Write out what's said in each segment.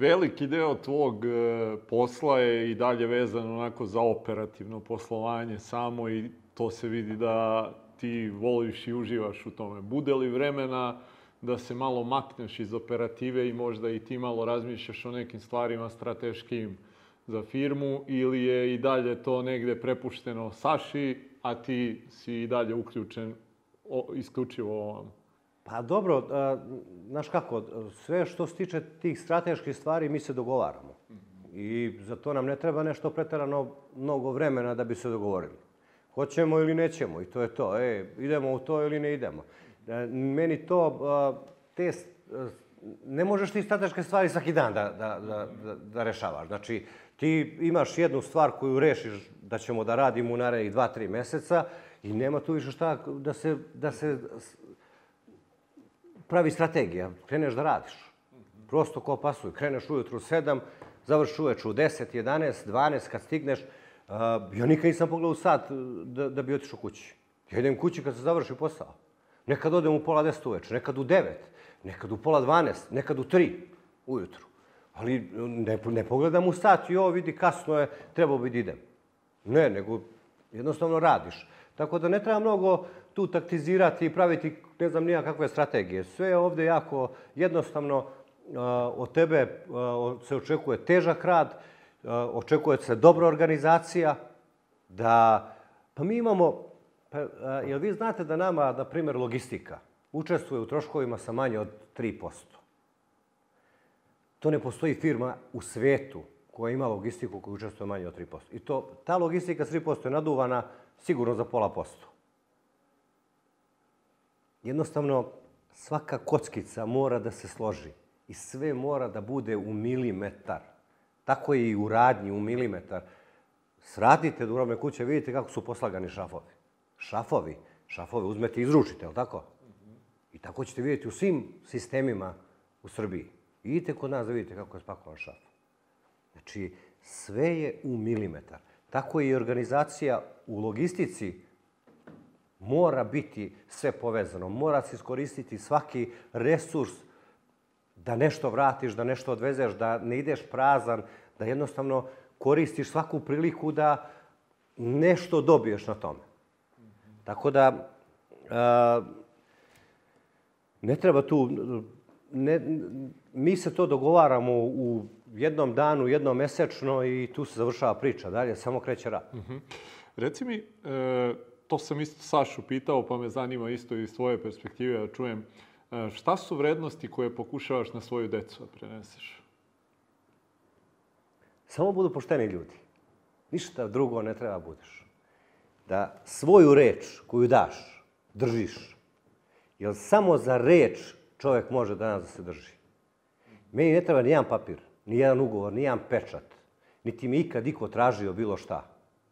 Veliki deo tvog e, posla je i dalje vezan onako za operativno poslovanje samo i to se vidi da ti voliš i uživaš u tome. Bude li vremena da se malo makneš iz operative i možda i ti malo razmišljaš o nekim stvarima strateškim za firmu ili je i dalje to negde prepušteno Saši, a ti si i dalje uključen o, isključivo ovom? Pa dobro, znaš kako, sve što se tiče tih strateških stvari mi se dogovaramo. I za to nam ne treba nešto pretarano mnogo vremena da bi se dogovorili. Hoćemo ili nećemo i to je to. E, idemo u to ili ne idemo. E, meni to, te, ne možeš ti strateške stvari svaki dan da, da, da, da, da rešavaš. Znači, ti imaš jednu stvar koju rešiš da ćemo da radimo u narednih dva, tri meseca i nema tu više šta da se, da se pravi strategija. Kreneš da radiš. Prosto ko pasuj. Kreneš ujutru u sedam, završiš uveče u 10, 11, 12, kad stigneš. Uh, ja nikad nisam pogledao sat da, da bi otišao kući. Ja idem kući kad se završi posao. Nekad odem u pola 10 uveče, nekad u 9, nekad u pola 12, nekad u 3 ujutru. Ali ne, ne pogledam u sat i ovo vidi kasno je, trebao bi da idem. Ne, nego jednostavno radiš. Tako da ne treba mnogo tu taktizirati i praviti ne znam nija kakve strategije. Sve je ovde jako jednostavno. Od tebe se očekuje težak rad, očekuje se dobra organizacija, da... Pa mi imamo... Pa, jel vi znate da nama, na primjer, logistika učestvuje u troškovima sa manje od 3%? To ne postoji firma u svetu koja ima logistiku koja učestvuje manje od 3%. I to, ta logistika s 3% je naduvana sigurno za pola posto. Jednostavno, svaka kockica mora da se složi i sve mora da bude u milimetar. Tako je i u radnji, u milimetar. Sradite do kuće, vidite kako su poslagani šafovi. Šafovi, šafovi uzmete i izručite, je tako? I tako ćete vidjeti u svim sistemima u Srbiji. Idite kod nas da vidite kako je spakovan šaf. Znači, sve je u milimetar. Tako je i organizacija u logistici mora biti sve povezano. Mora se iskoristiti svaki resurs da nešto vratiš, da nešto odvezeš, da ne ideš prazan, da jednostavno koristiš svaku priliku da nešto dobiješ na tome. Tako da, ne treba tu... Ne, mi se to dogovaramo u jednom danu, jednom mesečno i tu se završava priča. Dalje samo kreće rad. Uh mhm. -huh. Reci mi, e, to sam isto Sašu pitao, pa me zanima isto iz tvoje perspektive da čujem. E, šta su vrednosti koje pokušavaš na svoju decu da preneseš? Samo budu pošteni ljudi. Ništa drugo ne treba budeš. Da svoju reč koju daš, držiš. Jer samo za reč čovjek može danas da se drži. Meni ne treba nijedan papir, nijedan ugovor, nijedan pečat. Niti mi ikad iko tražio bilo šta.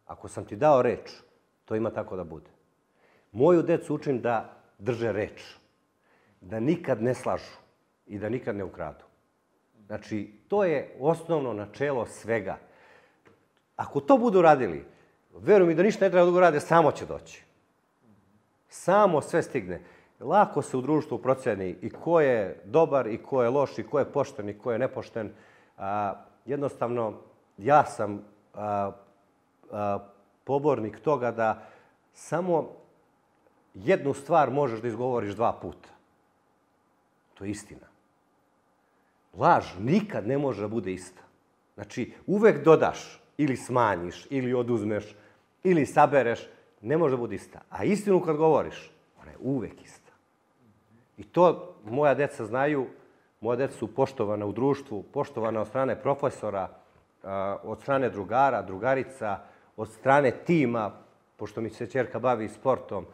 Ako sam ti dao reč, to ima tako da bude. Moju decu učim da drže reč. Da nikad ne slažu i da nikad ne ukradu. Znači, to je osnovno načelo svega. Ako to budu radili, veruj mi da ništa ne treba da rade, samo će doći. Samo sve stigne lako se u društvu proceni i ko je dobar i ko je loš i ko je pošten i ko je nepošten. A, jednostavno, ja sam a, a, pobornik toga da samo jednu stvar možeš da izgovoriš dva puta. To je istina. Laž nikad ne može da bude ista. Znači, uvek dodaš ili smanjiš, ili oduzmeš, ili sabereš, ne može da bude ista. A istinu kad govoriš, ona je uvek ista. I to moja deca znaju, moja deca su poštovana u društvu, poštovana od strane profesora, od strane drugara, drugarica, od strane tima, pošto mi se čerka bavi sportom,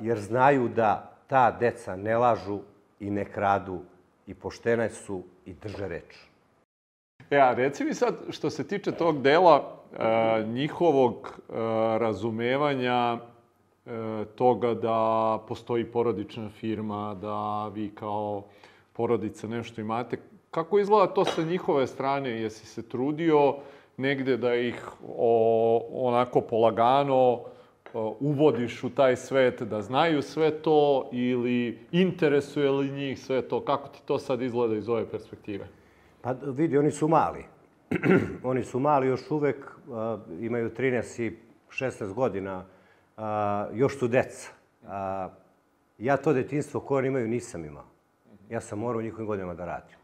jer znaju da ta deca ne lažu i ne kradu i poštene su i drže reč. Ja, reci mi sad, što se tiče tog dela, njihovog razumevanja E, toga da postoji porodična firma, da vi kao porodica nešto imate. Kako izgleda to sa njihove strane? Jesi se trudio negde da ih o, onako polagano uvodiš u taj svet, da znaju sve to ili interesuje li njih sve to? Kako ti to sad izgleda iz ove perspektive? Pa vidi, oni su mali. oni su mali još uvek, a, imaju 13 i 16 godina, a, još su deca. A, ja to detinstvo koje oni imaju nisam imao. Ja sam morao u njihovim godinama da radim.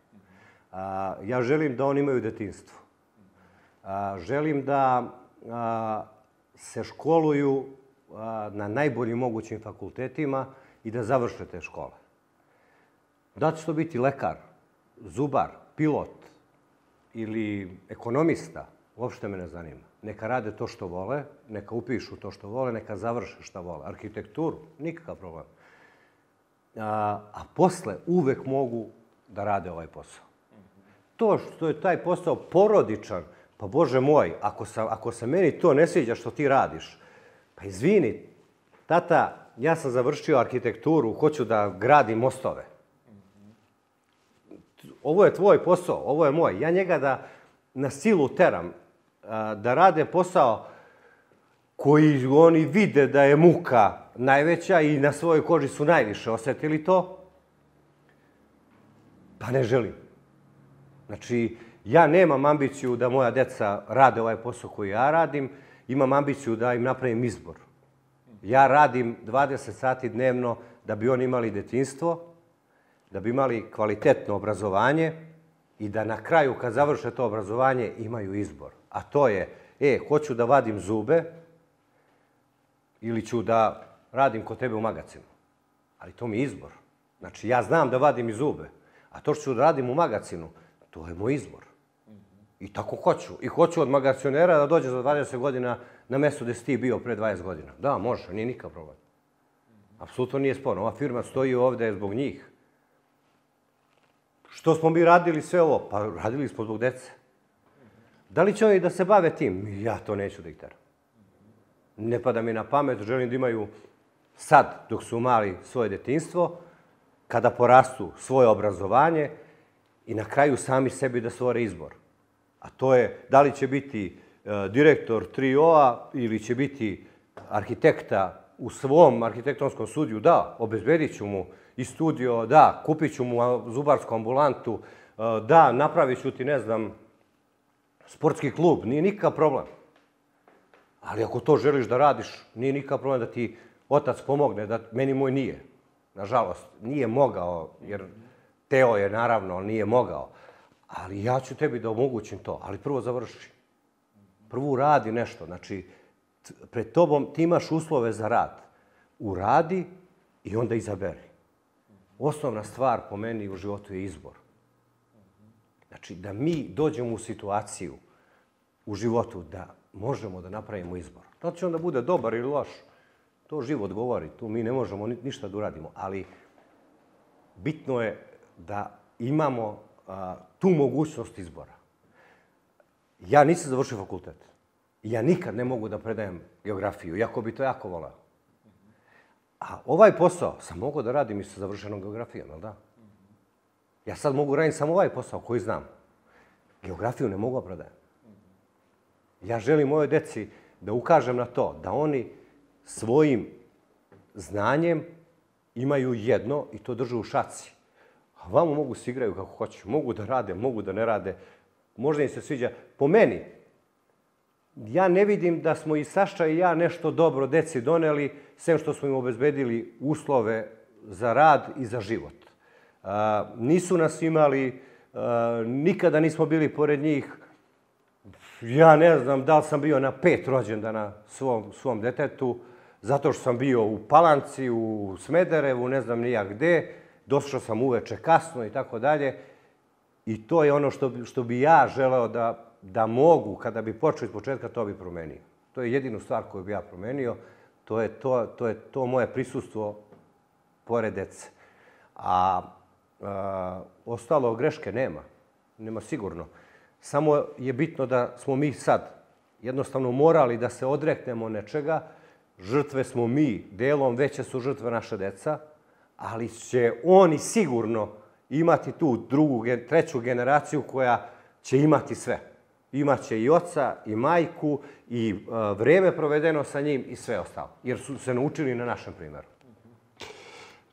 A, ja želim da oni imaju detinstvo. Želim da se školuju na najboljim mogućim fakultetima i da završe te škole. Da će to biti lekar, zubar, pilot ili ekonomista, uopšte me ne zanima. Neka rade to što vole, neka upišu to što vole, neka završe što vole. Arhitekturu, nikakav problem. A, a posle uvek mogu da rade ovaj posao. To što je taj posao porodičan, pa Bože moj, ako, sam, ako se meni to ne sviđa što ti radiš, pa izvini, tata, ja sam završio arhitekturu, hoću da gradim mostove. Ovo je tvoj posao, ovo je moj. Ja njega da na silu teram da rade posao koji oni vide da je muka najveća i na svojoj koži su najviše osetili to, pa ne želim. Znači, ja nemam ambiciju da moja deca rade ovaj posao koji ja radim, imam ambiciju da im napravim izbor. Ja radim 20 sati dnevno da bi oni imali detinstvo, da bi imali kvalitetno obrazovanje i da na kraju, kad završe to obrazovanje, imaju izbor. A to je, e, hoću da vadim zube ili ću da radim kod tebe u magacinu. Ali to mi je izbor. Znači, ja znam da vadim i zube, a to što ću da radim u magacinu, to je moj izbor. I tako hoću. I hoću od magacionera da dođe za 20 godina na mesto gde si ti bio pre 20 godina. Da, može, nije nikakav problem. Apsolutno nije sporno. Ova firma stoji ovde zbog njih. Što smo mi radili sve ovo? Pa radili smo zbog dece. Da li će oni da se bave tim? Ja to neću da ih teram. Ne pada mi na pamet, želim da imaju sad, dok su mali, svoje detinstvo, kada porastu svoje obrazovanje i na kraju sami sebi da stvore izbor. A to je da li će biti e, direktor 3O-a ili će biti arhitekta u svom arhitektonskom studiju, da, obezbedit ću mu i studio, da, kupit ću mu zubarsku ambulantu, e, da, napravit ću ti, ne znam, sportski klub, nije nikakav problem. Ali ako to želiš da radiš, nije nikakav problem da ti otac pomogne, da meni moj nije. Nažalost, nije mogao, jer Teo je naravno, nije mogao. Ali ja ću tebi da omogućim to, ali prvo završi. Prvo radi nešto, znači, pred tobom ti imaš uslove za rad. Uradi i onda izaberi. Osnovna stvar po meni u životu je izbor. Znači, da mi dođemo u situaciju u životu da možemo da napravimo izbor. Da će onda bude dobar ili loš, to život govori, tu mi ne možemo ništa da uradimo, ali bitno je da imamo a, tu mogućnost izbora. Ja nisam završio fakultet. Ja nikad ne mogu da predajem geografiju, iako bi to jako volao. A ovaj posao sam mogao da radim i sa završenom geografijom, ali da? Ja sad mogu raditi samo ovaj posao koji znam. Geografiju ne mogu da predajem. Ja želim moje deci da ukažem na to da oni svojim znanjem imaju jedno i to drže u šaci. A vamo mogu se igraju kako hoću. Mogu da rade, mogu da ne rade. Možda im se sviđa. Po meni, ja ne vidim da smo i Saša i ja nešto dobro deci doneli, sem što smo im obezbedili uslove za rad i za život. A, nisu nas imali, a, nikada nismo bili pored njih. Ja ne znam da li sam bio na pet rođendana svom, svom detetu, zato što sam bio u Palanci, u Smederevu, ne znam nija gde, došao sam uveče kasno i tako dalje. I to je ono što, što bi ja želeo da, da mogu, kada bi počeo iz početka, to bi promenio. To je jedinu stvar koju bi ja promenio, to je to, to, je to moje prisustvo pored dece. A, a ostalo greške nema, nema sigurno. Samo je bitno da smo mi sad jednostavno morali da se odreknemo nečega, žrtve smo mi, delom veće su žrtve naše deca, ali će oni sigurno imati tu drugu, treću generaciju koja će imati sve. Imaće i oca, i majku, i vreme provedeno sa njim i sve ostalo. Jer su se naučili na našem primjeru.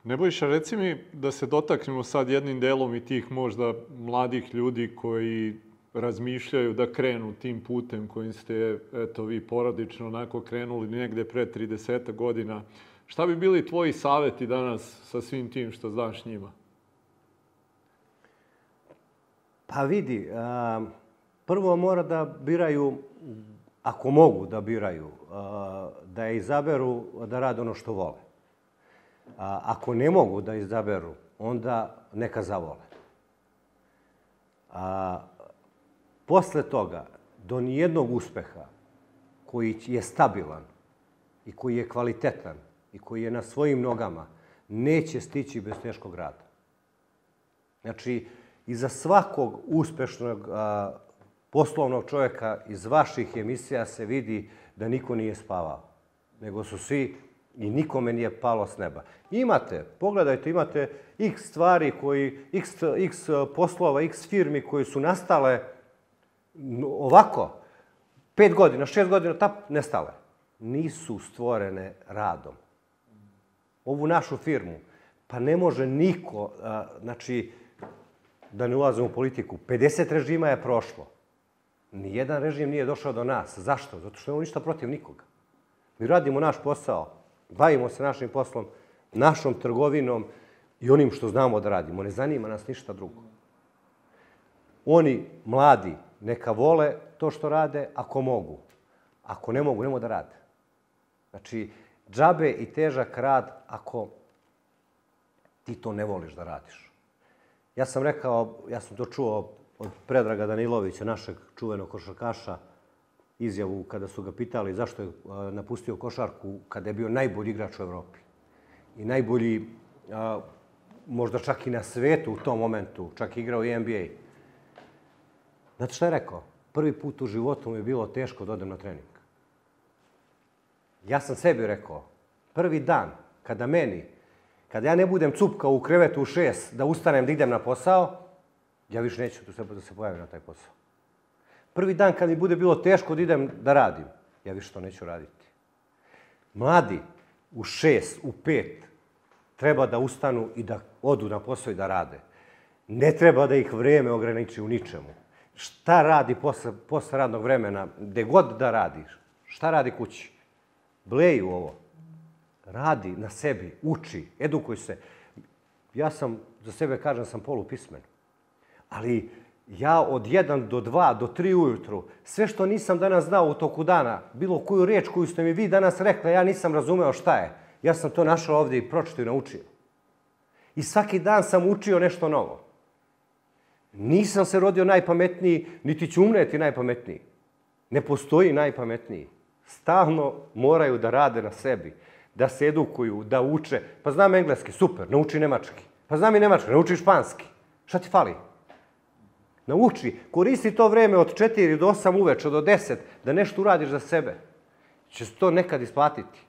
Nebojša, reci mi da se dotaknemo sad jednim delom i tih možda mladih ljudi koji razmišljaju da krenu tim putem kojim ste, eto, vi porodično onako krenuli negde pre 30 godina. Šta bi bili tvoji saveti danas sa svim tim što znaš njima? Pa vidi, a, prvo mora da biraju, ako mogu da biraju, a, da izaberu da rade ono što vole. A, ako ne mogu da izaberu, onda neka zavole. A, posle toga, do nijednog uspeha koji je stabilan i koji je kvalitetan i koji je na svojim nogama, neće stići bez teškog rada. Znači, iza svakog uspešnog a, poslovnog čovjeka iz vaših emisija se vidi da niko nije spavao, nego su svi i nikome nije palo s neba. Imate, pogledajte, imate x stvari koji, x, x poslova, x firmi koji su nastale ovako, pet godina, šest godina, tap, nestale. Nisu stvorene radom. Ovu našu firmu, pa ne može niko, znači, da ne ulazimo u politiku, 50 režima je prošlo. Nijedan režim nije došao do nas. Zašto? Zato što imamo ništa protiv nikoga. Mi radimo naš posao, bavimo se našim poslom, našom trgovinom i onim što znamo da radimo. Ne zanima nas ništa drugo. Oni, mladi, neka vole to što rade ako mogu. Ako ne mogu, nemo da rade. Znači, džabe i težak rad ako ti to ne voliš da radiš. Ja sam rekao, ja sam to čuo od Predraga Danilovića, našeg čuvenog košarkaša, izjavu kada su ga pitali zašto je napustio košarku kada je bio najbolji igrač u Evropi. I najbolji, možda čak i na svetu u tom momentu, čak igrao i NBA. Znate šta je rekao? Prvi put u životu mi je bilo teško da odem na trening. Ja sam sebi rekao, prvi dan kada meni Kad ja ne budem cupka u krevetu u šest da ustanem da idem na posao, ja više neću tu da se pojavim na taj posao. Prvi dan kad mi bude bilo teško da idem da radim, ja više to neću raditi. Mladi u šest, u pet, treba da ustanu i da odu na posao i da rade. Ne treba da ih vreme ograniči u ničemu. Šta radi posle, posle radnog vremena, gde god da radiš? Šta radi kući? Bleju ovo radi na sebi, uči, edukuj se. Ja sam, za sebe kažem, sam polupismen. Ali ja od 1 do 2 do 3 ujutru, sve što nisam danas znao u toku dana, bilo koju riječ koju ste mi vi danas rekla, ja nisam razumeo šta je. Ja sam to našao ovdje i pročito i naučio. I svaki dan sam učio nešto novo. Nisam se rodio najpametniji, niti ću umreti najpametniji. Ne postoji najpametniji. Stalno moraju da rade na sebi da se edukuju, da uče. Pa znam engleski, super, nauči nemački. Pa znam i nemački, nauči španski. Šta ti fali? Nauči, koristi to vreme od 4 do 8 uveče, do 10, da nešto uradiš za sebe. Će se to nekad isplatiti.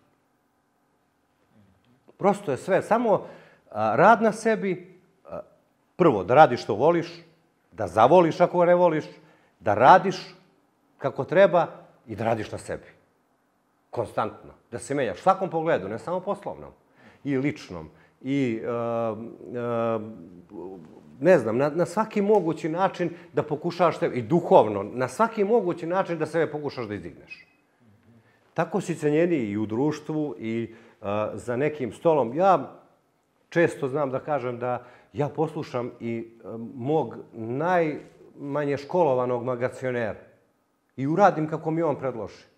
Prosto je sve, samo a, rad na sebi, a, prvo, da radiš što voliš, da zavoliš ako ne voliš, da radiš kako treba i da radiš na sebi konstantno, da se menjaš u svakom pogledu, ne samo poslovnom, i ličnom, i uh, uh, ne znam, na, na svaki mogući način da pokušaš te, i duhovno, na svaki mogući način da sebe pokušaš da izdigneš. Tako si cenjeni i u društvu i uh, za nekim stolom. Ja često znam da kažem da ja poslušam i mog najmanje školovanog magacionera i uradim kako mi on predloži.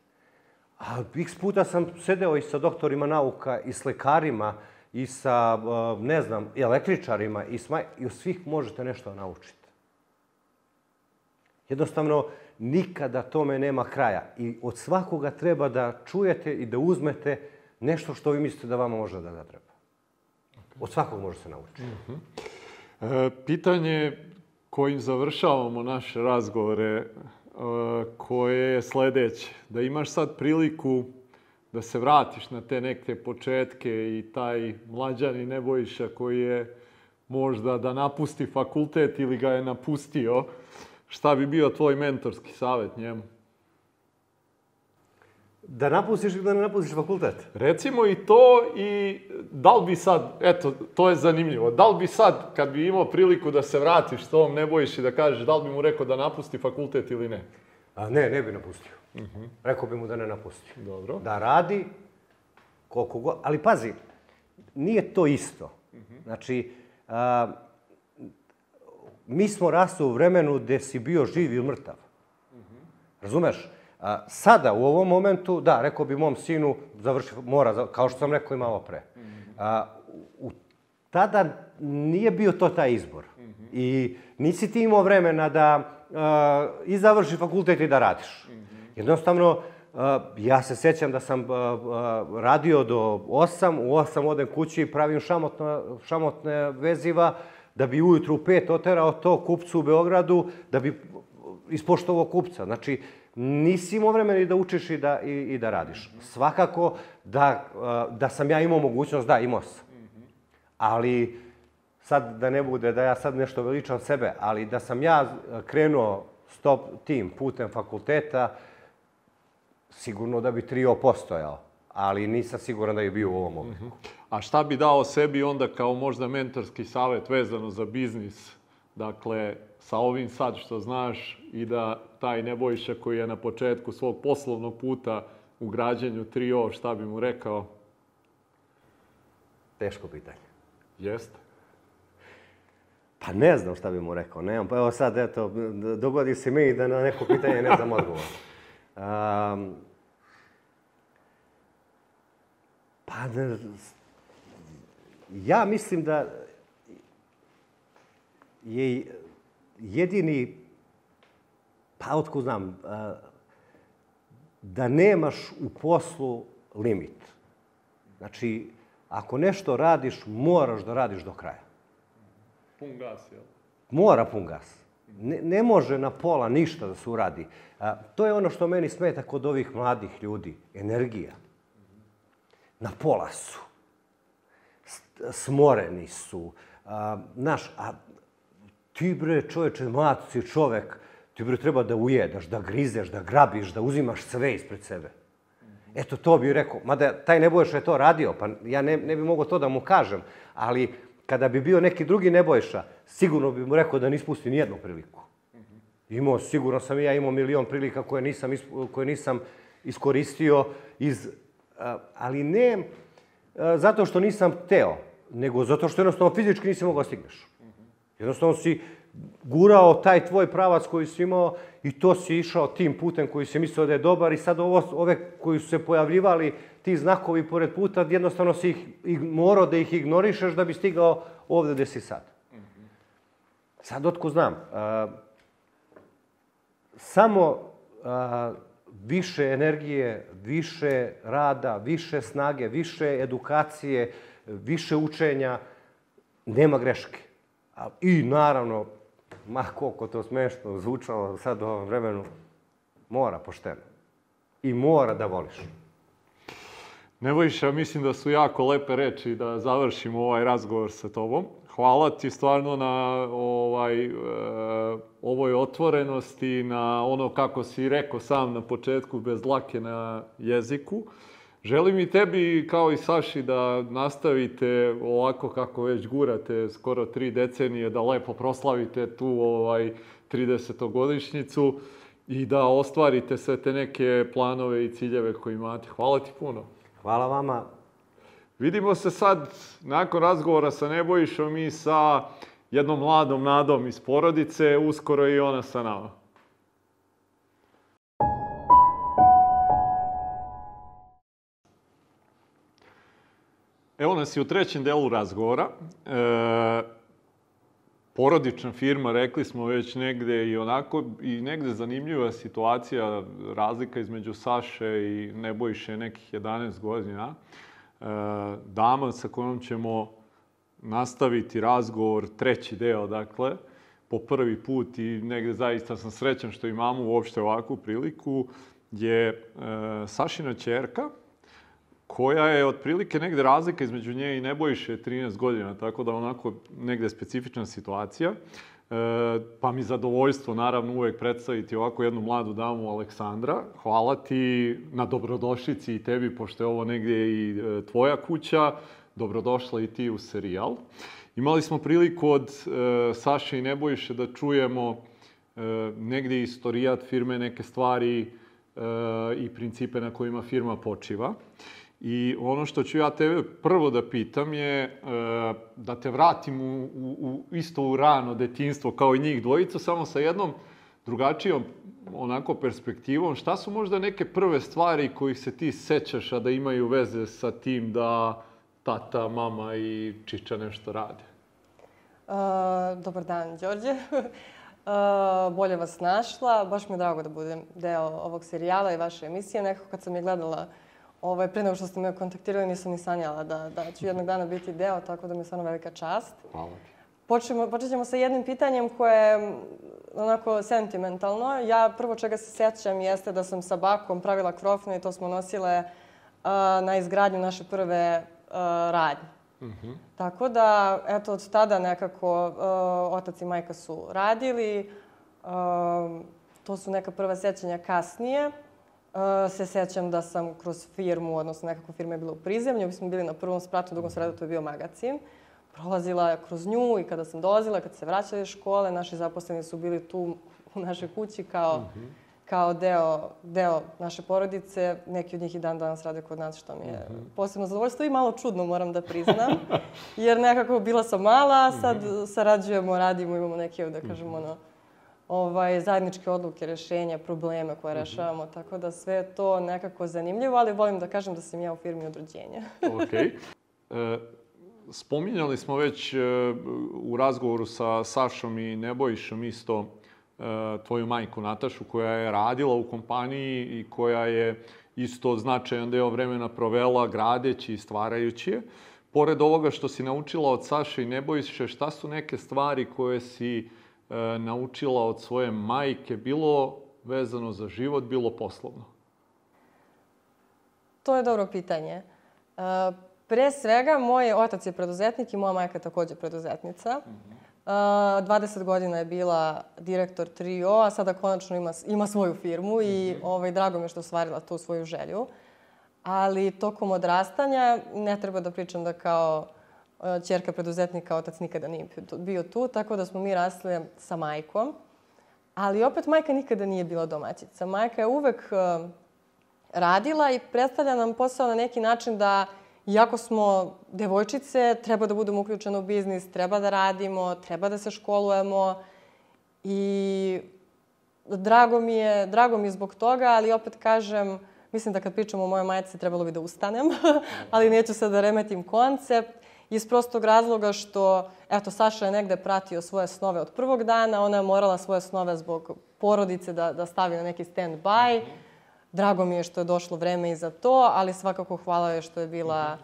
A x puta sam sedeo i sa doktorima nauka, i s lekarima, i sa, ne znam, električarima, i, sma... i od svih možete nešto naučiti. Jednostavno, nikada tome nema kraja. I od svakoga treba da čujete i da uzmete nešto što vi mislite da vama može da ga treba. Od svakog može se naučiti. Uh mhm. -huh. e, pitanje kojim završavamo naše razgovore koje je sledeće. Da imaš sad priliku da se vratiš na te neke početke i taj mlađani Nebojša koji je možda da napusti fakultet ili ga je napustio, šta bi bio tvoj mentorski savet njemu? Da napustiš ili da ne napustiš fakultet? Recimo i to i da li bi sad, eto, to je zanimljivo, da li bi sad, kad bi imao priliku da se vratiš tom, ne bojiš i da kažeš, da li bi mu rekao da napusti fakultet ili ne? A ne, ne bi napustio. Rekao bi mu da ne napusti. Dobro. Da radi koliko god. Ali pazi, nije to isto. Znači, a, mi smo rasli u vremenu gde si bio živ ili mrtav. Razumeš? A, sada, u ovom momentu, da, rekao bi mom sinu, završi, mora, kao što sam rekao i malo pre. A, u, tada nije bio to taj izbor. I nisi ti imao vremena da a, i završi fakultet i da radiš. Jednostavno, ja se sećam da sam radio do 8, u 8 odem kući i pravim šamotno, šamotne veziva, da bi ujutru u 5 oterao to kupcu u Beogradu, da bi ispoštovao kupca. Znači, nisi imao vremena i da učiš i da, i, i da radiš. Svakako da, da sam ja imao mogućnost, da, imao sam. Ali, sad da ne bude da ja sad nešto veličam sebe, ali da sam ja krenuo stop tim putem fakulteta, sigurno da bi trio postojao. Ali nisam siguran da je bio u ovom obliku. A šta bi dao sebi onda kao možda mentorski savjet vezano za biznis? Dakle, sa ovim sad što znaš i da taj Nebojša koji je na početku svog poslovnog puta u građenju 3O, šta bi mu rekao? Teško pitanje. Jeste. Pa ne znam šta bi mu rekao, nemam. Pa evo sad, eto, dogodi se mi da na neko pitanje ne znam odgovor. Um, pa ne, ja mislim da je jedini, pa otko znam, a, da nemaš u poslu limit. Znači, ako nešto radiš, moraš da radiš do kraja. Pun gas, jel? Mora pun gas. Ne, ne može na pola ništa da se uradi. A, to je ono što meni smeta kod ovih mladih ljudi. Energija. Na pola su. Smoreni su. A, znaš, a ti bre čoveče, mlad si čovek, ti bre treba da ujedaš, da grizeš, da grabiš, da uzimaš sve ispred sebe. Eto, to bih rekao. Mada taj Nebojša je to radio, pa ja ne, ne bi mogao to da mu kažem. Ali kada bi bio neki drugi Nebojša, sigurno bi mu rekao da ne ispusti nijednu priliku. Imao, sigurno sam i ja imao milion prilika koje nisam, koje nisam iskoristio iz... Ali ne zato što nisam teo, nego zato što jednostavno fizički nisi mogao da stigneš. Jednostavno si gurao taj tvoj pravac koji si imao i to si išao tim putem koji si mislio da je dobar i sad ovo, ove koji su se pojavljivali, ti znakovi pored puta, jednostavno si ih, morao da ih ignorišeš da bi stigao ovde gde si sad. Sad otko znam, a, samo a, više energije, više rada, više snage, više edukacije, više učenja, nema greške. I naravno, ma koliko to smešno zvučalo sad u ovom vremenu, mora pošteno. I mora da voliš. Nebojša, mislim da su jako lepe reči da završimo ovaj razgovor sa tobom. Hvala ti stvarno na ovaj, e, ovoj otvorenosti, na ono kako si rekao sam na početku, bez dlake na jeziku. Želim i tebi, kao i Saši, da nastavite ovako kako već gurate skoro tri decenije, da lepo proslavite tu ovaj 30-godišnjicu i da ostvarite sve te neke planove i ciljeve koje imate. Hvala ti puno. Hvala vama. Vidimo se sad, nakon razgovora sa Nebojšom i sa jednom mladom nadom iz porodice, uskoro i ona sa nama. Evo nas i u trećem delu razgovora. E, porodična firma, rekli smo već negde i onako, i negde zanimljiva situacija, razlika između Saše i Nebojše nekih 11 godina. E, dama sa kojom ćemo nastaviti razgovor, treći deo, dakle, po prvi put i negde zaista sam srećan što imamo uopšte ovakvu priliku, je e, Sašina čerka, koja je otprilike negde razlika između nje i Nebojše 13 godina, tako da onako negde specifična situacija. pa mi zadovoljstvo naravno uvek predstaviti ovako jednu mladu damu Aleksandra. Hvala ti na dobrodošlici i tebi, pošto je ovo negdje i e, tvoja kuća. Dobrodošla i ti u serijal. Imali smo priliku od e, Saše i Nebojše da čujemo e, negdje istorijat firme, neke stvari e, i principe na kojima firma počiva. I ono što ću ja tebe prvo da pitam je e, da te vratim u, u, u isto u rano detinstvo kao i njih dvojica, samo sa jednom drugačijom onako perspektivom. Šta su možda neke prve stvari kojih se ti sećaš, a da imaju veze sa tim da tata, mama i Čiča nešto rade? Uh, dobar dan, Đorđe. uh, bolje vas našla. Baš mi je drago da budem deo ovog serijala i vaše emisije. Nekako kad sam je gledala ovaj, pre nego što ste me kontaktirali, nisam ni sanjala da, da ću jednog dana biti deo, tako da mi je stvarno velika čast. Hvala ti. Počnemo, počet ćemo sa jednim pitanjem koje je onako sentimentalno. Ja prvo čega se sjećam jeste da sam sa bakom pravila krofne i to smo nosile uh, na izgradnju naše prve uh, radnje. Mm -hmm. Tako da, eto, od tada nekako uh, otac i majka su radili. Uh, to su neka prva sjećanja kasnije. Uh, se sećam da sam kroz firmu, odnosno nekako firma je bila u prizemlju, mi smo bili na prvom spratu, drugom spratu to je bio magazin. Prolazila kroz nju i kada sam dolazila, kad se vraćali iz škole, naši zaposleni su bili tu u našoj kući kao, mm -hmm. kao deo, deo naše porodice. Neki od njih i dan danas rade kod nas, što mi je mm -hmm. posebno zadovoljstvo i malo čudno, moram da priznam. Jer nekako bila sam mala, sad mm -hmm. sarađujemo, radimo, imamo neke, da kažemo, mm -hmm. ono, ovaj, zajedničke odluke, rešenja, probleme koje mm -hmm. rešavamo. Tako da sve to nekako zanimljivo, ali volim da kažem da sam ja u firmi od rođenja. Okej. Okay. E, spominjali smo već e, u razgovoru sa Sašom i Nebojšom isto e, tvoju majku Natašu koja je radila u kompaniji i koja je isto značajan deo vremena provela gradeći i stvarajući je. Pored ovoga što si naučila od Saše i Nebojše, šta su neke stvari koje si e, naučila od svoje majke, bilo vezano za život, bilo poslovno? To je dobro pitanje. E, pre svega, moj otac je preduzetnik i moja majka je takođe preduzetnica. Mm -hmm. Uh, 20 godina je bila direktor Trio, a sada konačno ima, ima svoju firmu i mm -hmm. ovaj, drago mi je što ostvarila tu svoju želju. Ali tokom odrastanja ne treba da pričam da kao čerka preduzetnika, otac nikada nije bio tu, tako da smo mi rasli sa majkom. Ali opet majka nikada nije bila domaćica. Majka je uvek uh, radila i predstavlja nam posao na neki način da iako smo devojčice, treba da budemo uključene u biznis, treba da radimo, treba da se školujemo i drago mi je, drago mi je zbog toga, ali opet kažem, mislim da kad pričamo o mojoj majici trebalo bi da ustanem, ali neću sad da remetim koncept iz prostog razloga što, eto, Saša je negde pratio svoje snove od prvog dana, ona je morala svoje snove zbog porodice da, da stavi na neki stand-by. Drago mi je što je došlo vreme i za to, ali svakako hvala je što je bila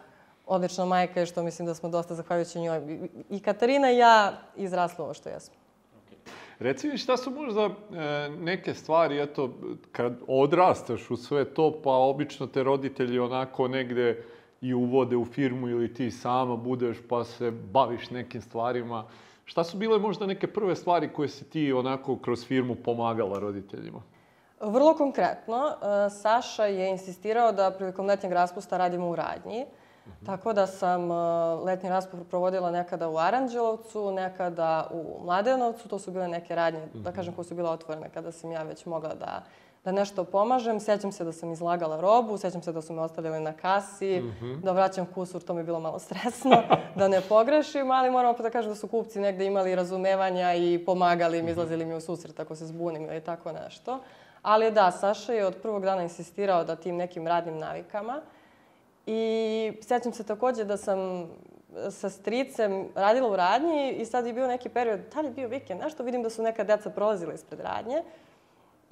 odlična majka i što mislim da smo dosta zahvaljujući njoj. I Katarina i ja izrasli ovo što jesmo. Reci mi šta su možda e, neke stvari, eto, kad odrastaš u sve to, pa obično te roditelji onako negde i uvode u firmu ili ti sama budeš pa se baviš nekim stvarima. Šta su bile možda neke prve stvari koje si ti onako kroz firmu pomagala roditeljima? Vrlo konkretno, e, Saša je insistirao da prilikom letnjeg raspusta radimo u radnji. -hmm. Tako da sam e, letnji raspust provodila nekada u Aranđelovcu, nekada u Mladenovcu. To su bile neke radnje, da mhm. kažem, koje su bile otvorene kada sam ja već mogla da da nešto pomažem. Sjećam se da sam izlagala robu, sjećam se da su me ostavili na kasi, mm -hmm. da vraćam kusur, to mi je bilo malo stresno, da ne pogrešim, ali moram opet da kažem da su kupci negde imali razumevanja i pomagali mi, mhm. izlazili mi u susret ako se zbunim ili tako nešto. Ali da, Saša je od prvog dana insistirao da tim nekim radnim navikama. I sjećam se takođe da sam sa stricem radila u radnji i sad je bio neki period, da li je bio vikend, nešto vidim da su neka deca prolazila ispred radnje.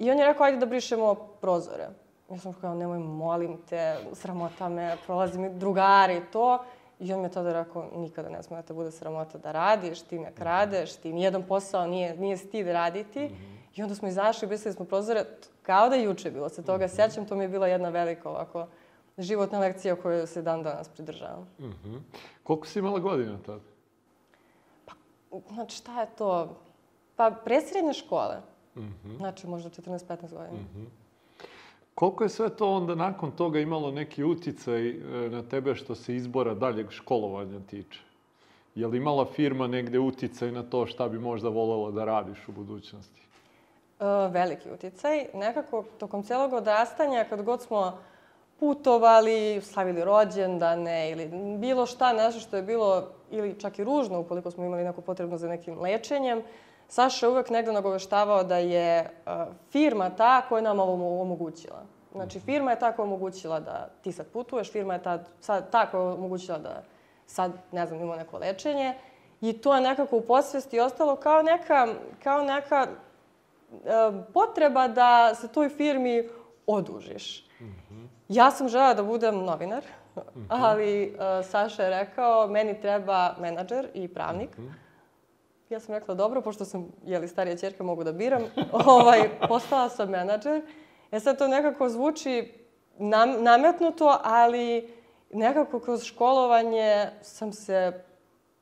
I on je rekao, ajde da brišemo prozore. Ja sam kao, nemoj, molim te, sramota me, prolazi mi drugari, to. I on mi je tada rekao, nikada ne smije da te bude sramota da radiš, ti ne kradeš, ti nijedan posao nije, nije stid raditi. Mm -hmm. I onda smo izašli, brisali smo prozore, kao da je juče bilo. Se toga mm -hmm. sjećam, to mi je bila jedna velika ovako životna lekcija koju se dan danas pridržavam. Mm -hmm. Koliko si imala godina tada? Pa, znači, šta je to? Pa presrednje škole. Znači možda 14-15 godina. Koliko je sve to onda nakon toga imalo neki uticaj e, na tebe što se izbora daljeg školovanja tiče? Je li imala firma negde uticaj na to šta bi možda volela da radiš u budućnosti? E, veliki uticaj. Nekako, tokom celog odrastanja, kad god smo putovali, slavili rođendane ili bilo šta, nešto što je bilo ili čak i ružno ukoliko smo imali neku potrebu za nekim lečenjem, Saša je uvek negde nagoveštavao da je uh, firma ta koja nam ovo omogućila. Znači, firma je ta koja omogućila da ti sad putuješ, firma je ta, sad, ta koja omogućila da sad, ne znam, imamo neko lečenje. I to je nekako u posvesti ostalo kao neka, kao neka uh, potreba da se toj firmi odužiš. Mm -hmm. Ja sam žela da budem novinar, mm -hmm. ali uh, Saša je rekao, meni treba menadžer i pravnik. Mm -hmm. Ja sam rekla, dobro, pošto sam, jeli, starija čerka, mogu da biram. ovaj, postala sam menadžer. E sad to nekako zvuči nam, nametnuto, ali nekako kroz školovanje sam se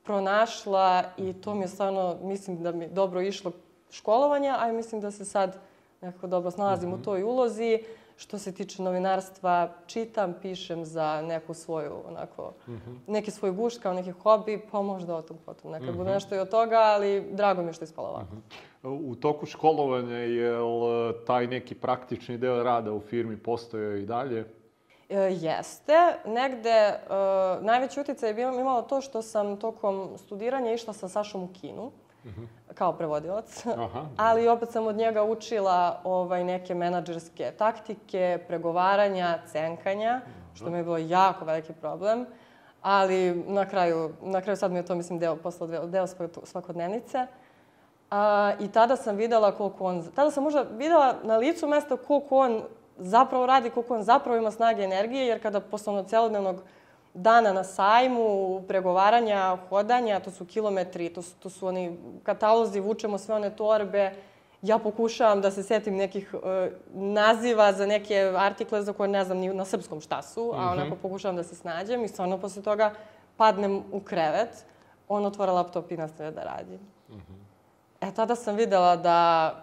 pronašla i to mi je stvarno, mislim da mi dobro išlo školovanja, a mislim da se sad nekako dobro snalazim mm -hmm. u mhm. toj ulozi. Što se tiče novinarstva, čitam, pišem za neku svoju, onako, mm -hmm. neki svoj guš kao neki hobi, pa možda o tom potom. Nekad mm -hmm. bude nešto i od toga, ali drago mi je što je ispalo ovako. Mm -hmm. U toku školovanja je li taj neki praktični deo rada u firmi postojao i dalje? E, jeste. Negde, e, najveći uticaj je bilo, imalo to što sam tokom studiranja išla sa Sašom u kinu. Mm -hmm kao prevodilac. Aha. Ali opet sam od njega učila ovaj, neke menadžerske taktike, pregovaranja, cenkanja, što mi je bilo jako veliki problem. Ali na kraju, na kraju sad mi je to, mislim, deo posla, deo svakodnevnice. A, I tada sam videla koliko on, tada sam možda videla na licu mesta koliko on zapravo radi, koliko on zapravo ima snage i energije, jer kada posle ono celodnevnog dana na sajmu, pregovaranja, hodanja, to su kilometri, to su, to su oni katalozi, vučemo sve one torbe. Ja pokušavam da se setim nekih uh, naziva za neke artikle za koje ne znam ni na srpskom šta su, a onako mhm. pokušavam da se snađem i stvarno posle toga padnem u krevet, on otvara laptop i nastavlja da radi. Mm -hmm. E, tada sam videla da,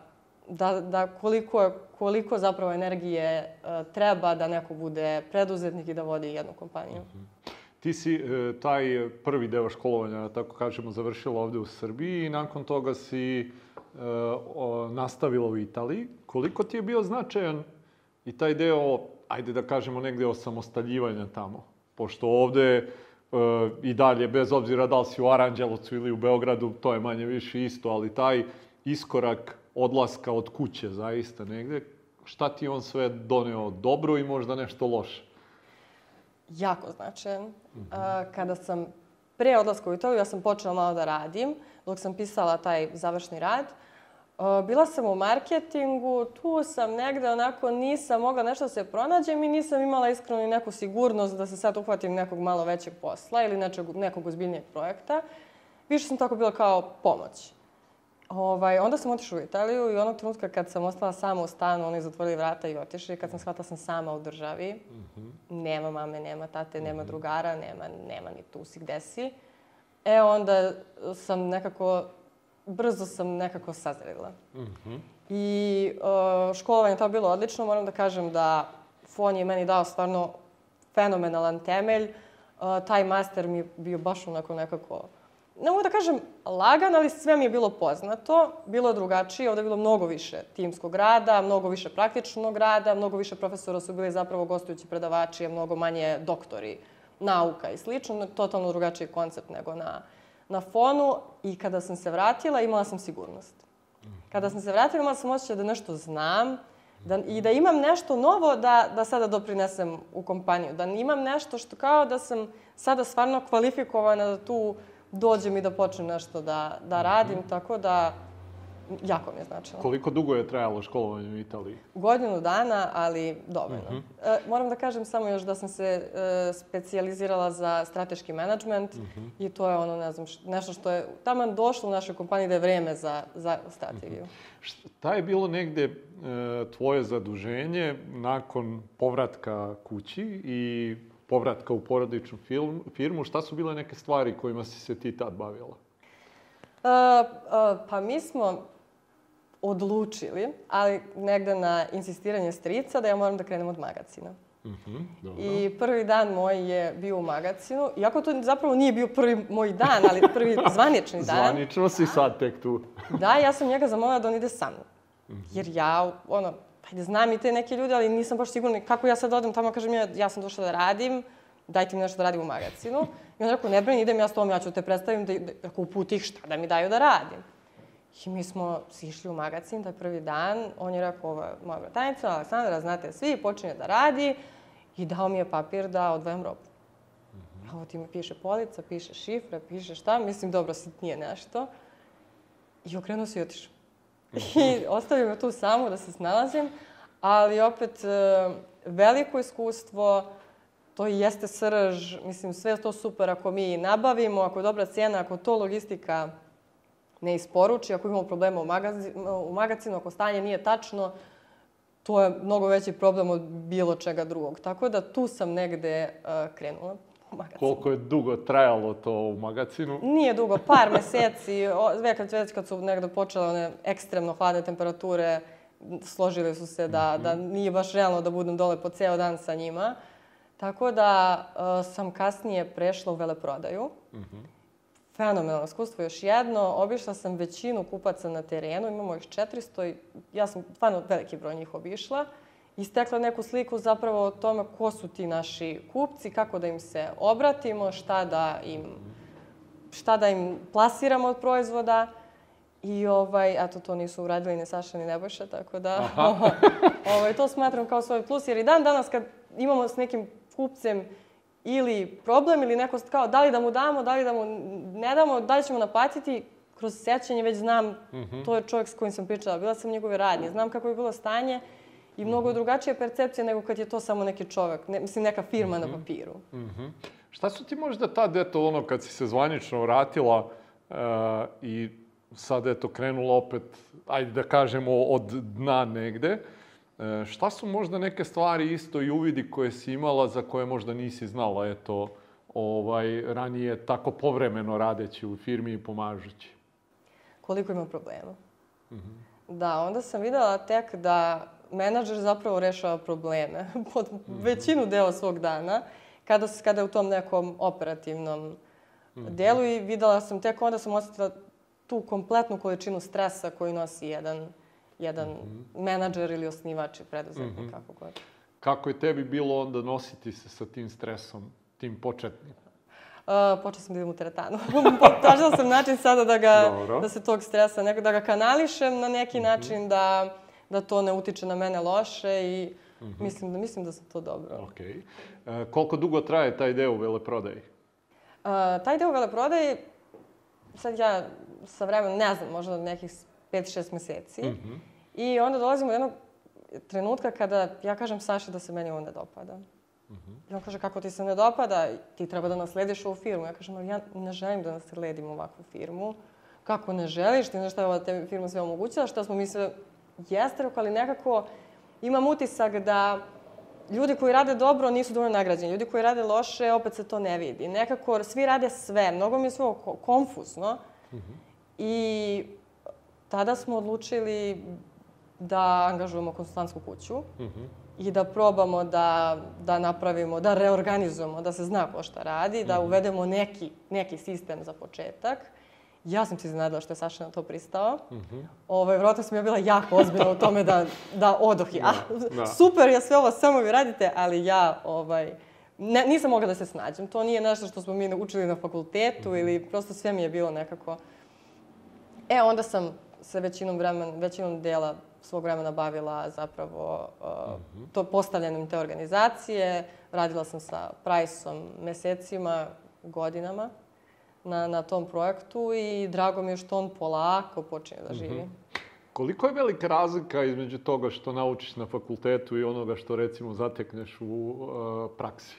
da, da koliko, koliko zapravo energije uh, treba da neko bude preduzetnik i da vodi jednu kompaniju. Mm -hmm. Ti si e, taj prvi deo školovanja, tako kažemo, završila ovde u Srbiji i nakon toga si e, nastavila u Italiji. Koliko ti je bio značajan i taj deo, ajde da kažemo, negde osamostaljivanja tamo? Pošto ovde e, i dalje, bez obzira da li si u Aranđelovcu ili u Beogradu, to je manje više isto, ali taj iskorak odlaska od kuće zaista negde, šta ti on sve doneo dobro i možda nešto loše? jako značajan. Mm -hmm. Kada sam pre odlaska u Italiju, ja sam počela malo da radim, dok sam pisala taj završni rad. Bila sam u marketingu, tu sam negde onako nisam mogla nešto da se pronađem i nisam imala iskreno ni neku sigurnost da se sad uhvatim nekog malo većeg posla ili nečeg, nekog ozbiljnijeg projekta. Više sam tako bila kao pomoć. Ovaj, onda sam otišla u Italiju i onog trenutka kad sam ostala sama u stanu, oni zatvorili vrata i otišli. Kad sam shvatila sam sama u državi, mm -hmm. nema mame, nema tate, nema mhm. drugara, nema, nema ni tu si gde si. E, onda sam nekako, brzo sam nekako sazrela. Mm -hmm. I uh, školovanje to bilo odlično. Moram da kažem da FON je meni dao stvarno fenomenalan temelj. Uh, taj master mi je bio baš onako nekako ne mogu da kažem lagan, ali sve mi je bilo poznato. Bilo je drugačije, ovde je bilo mnogo više timskog rada, mnogo više praktičnog rada, mnogo više profesora su bili zapravo gostujući predavači, a mnogo manje doktori nauka i slično. Totalno drugačiji koncept nego na, na fonu. I kada sam se vratila, imala sam sigurnost. Kada sam se vratila, imala sam osjećaj da nešto znam da, i da imam nešto novo da, da sada doprinesem u kompaniju. Da imam nešto što kao da sam sada stvarno kvalifikovana da tu dođem i da počnem nešto da, da radim, mm. tako da jako mi je značilo. Koliko dugo je trajalo školovanje u Italiji? Godinu dana, ali dovoljno. Mm -hmm. e, moram da kažem samo još da sam se e, specijalizirala za strateški menadžment mm -hmm. i to je ono, ne znam, nešto što je taman došlo u našoj kompaniji da je vreme za, za strategiju. Mm -hmm. Šta je bilo negde e, tvoje zaduženje nakon povratka kući i povratka u porodičnu film, firmu, šta su bile neke stvari kojima si se ti tad bavila? Uh, uh, pa mi smo odlučili, ali negde na insistiranje strica, da ja moram da krenem od magacina. Mhm, dobro. I prvi dan moj je bio u magacinu, iako to zapravo nije bio prvi moj dan, ali prvi zvanični dan. Zvanično si sad tek tu. Da, ja sam njega zamolila da on ide sa mnom. Jer ja, ono, ajde, znam i te neke ljude, ali nisam baš sigurna kako ja sad odem tamo, kažem ja, ja sam došla da radim, dajte mi nešto da radim u magacinu. I on rekao, ne brini, idem ja s tom, ja ću te predstavim, da, da, ako uputi ih šta da mi daju da radim. I mi smo sišli u magacin taj prvi dan, on je rekao, je moja bratanica, Aleksandra, znate svi, počinje da radi i dao mi je papir da odvojam robu. Ovo ti mi piše polica, piše šifra, piše šta, mislim, dobro, sitnije nešto. I okrenuo se i otišao. I ostavio me tu samu da se snalazim, ali opet e, veliko iskustvo, to i jeste srž, mislim, sve to super ako mi nabavimo, ako je dobra cijena, ako to logistika ne isporuči, ako imamo problema u, magazi, u magacinu, ako stanje nije tačno, to je mnogo veći problem od bilo čega drugog. Tako da tu sam negde uh, krenula u magacinu. Koliko je dugo trajalo to u magacinu? Nije dugo, par meseci, već kad, već kad su negde počele one ekstremno hladne temperature, složili su se da, da nije baš realno da budem dole po ceo dan sa njima. Tako da uh, sam kasnije prešla u veleprodaju. Fenomenalno iskustvo još jedno. Obišla sam većinu kupaca na terenu, imamo ih 400 i ja sam stvarno veliki broj njih obišla. I stekla neku sliku zapravo o tome ko su ti naši kupci, kako da im se obratimo, šta da im, šta da im plasiramo od proizvoda. I ovaj, eto, to nisu uradili ni Saša ni Nebojša, tako da ovaj, to smatram kao svoj plus. Jer i dan danas kad imamo s nekim kupcem ili problem ili neko kao da li da mu damo, da li da mu ne damo, da li ćemo naplatiti, kroz sećanje već znam, to je čovjek s kojim sam pričala, bila sam njegove radnje, znam kako je bilo stanje i mnogo je drugačija percepcija nego kad je to samo neki čovjek, ne, mislim neka firma na papiru. Mhm. Šta su ti možda tad, eto, ono, kad si se zvanično vratila e, i sad, eto, krenula opet, ajde da kažemo, od dna negde, e, šta su možda neke stvari isto i uvidi koje si imala za koje možda nisi znala, eto, ovaj, ranije tako povremeno radeći u firmi i pomažući? koliko ima problema. Da, onda sam videla tek da menadžer zapravo rešava probleme pod većinu dela svog dana, kada, kada je u tom nekom operativnom delu i videla sam tek onda sam osetila tu kompletnu količinu stresa koju nosi jedan, jedan menadžer ili osnivač i preduzetnik, kako god. Kako je tebi bilo onda nositi se sa tim stresom, tim početnim? Uh, počela sam da idem u teretanu. Tražila sam način sada da, ga, Dobro. da se tog stresa, nek, da ga kanališem na neki način, da, da to ne utiče na mene loše i mislim, da, mislim da sam to dobro. Ok. E, koliko dugo traje taj deo u veleprodaji? Uh, taj deo veleprodaje, sad ja sa vremenom, ne znam, možda nekih 5-6 meseci. I onda dolazimo do jednog trenutka kada ja kažem Saši da se meni ovo ne dopada. I on kaže, kako ti se ne dopada, ti treba da naslediš ovu firmu. Ja kažem, ali ja ne želim da nasledim ovakvu firmu. Kako ne želiš? Ti znaš šta je ova te firma sve omogućila, šta smo mi sve... Jeste, rekao, ali nekako imam utisak da ljudi koji rade dobro nisu dovoljno nagrađeni. Ljudi koji rade loše, opet se to ne vidi. Nekako svi rade sve. Mnogo mi je sve ko- konfuzno. I tada smo odlučili da angažujemo konsultantsku kuću i da probamo da, da napravimo, da reorganizujemo, da se zna ko šta radi, da uvedemo neki, neki sistem za početak. Ja sam se iznenadila što je Saša na to pristao. Ovaj, vjerojatno sam ja bila jako ozbiljna u tome da, da odoh. i, ah, da. super je sve ovo, samo vi radite, ali ja ovaj, ne, nisam mogla da se snađem. To nije nešto što smo mi učili na fakultetu ili prosto sve mi je bilo nekako... E, onda sam se većinom, vremen, većinom dela svog vremena bavila zapravo uh, to postavljanjem te organizacije. Radila sam sa Priceom mesecima, godinama na, na tom projektu i drago mi je što on polako počinje da živi. Koliko je velika razlika između toga što naučiš na fakultetu i onoga što recimo zatekneš u e, praksi?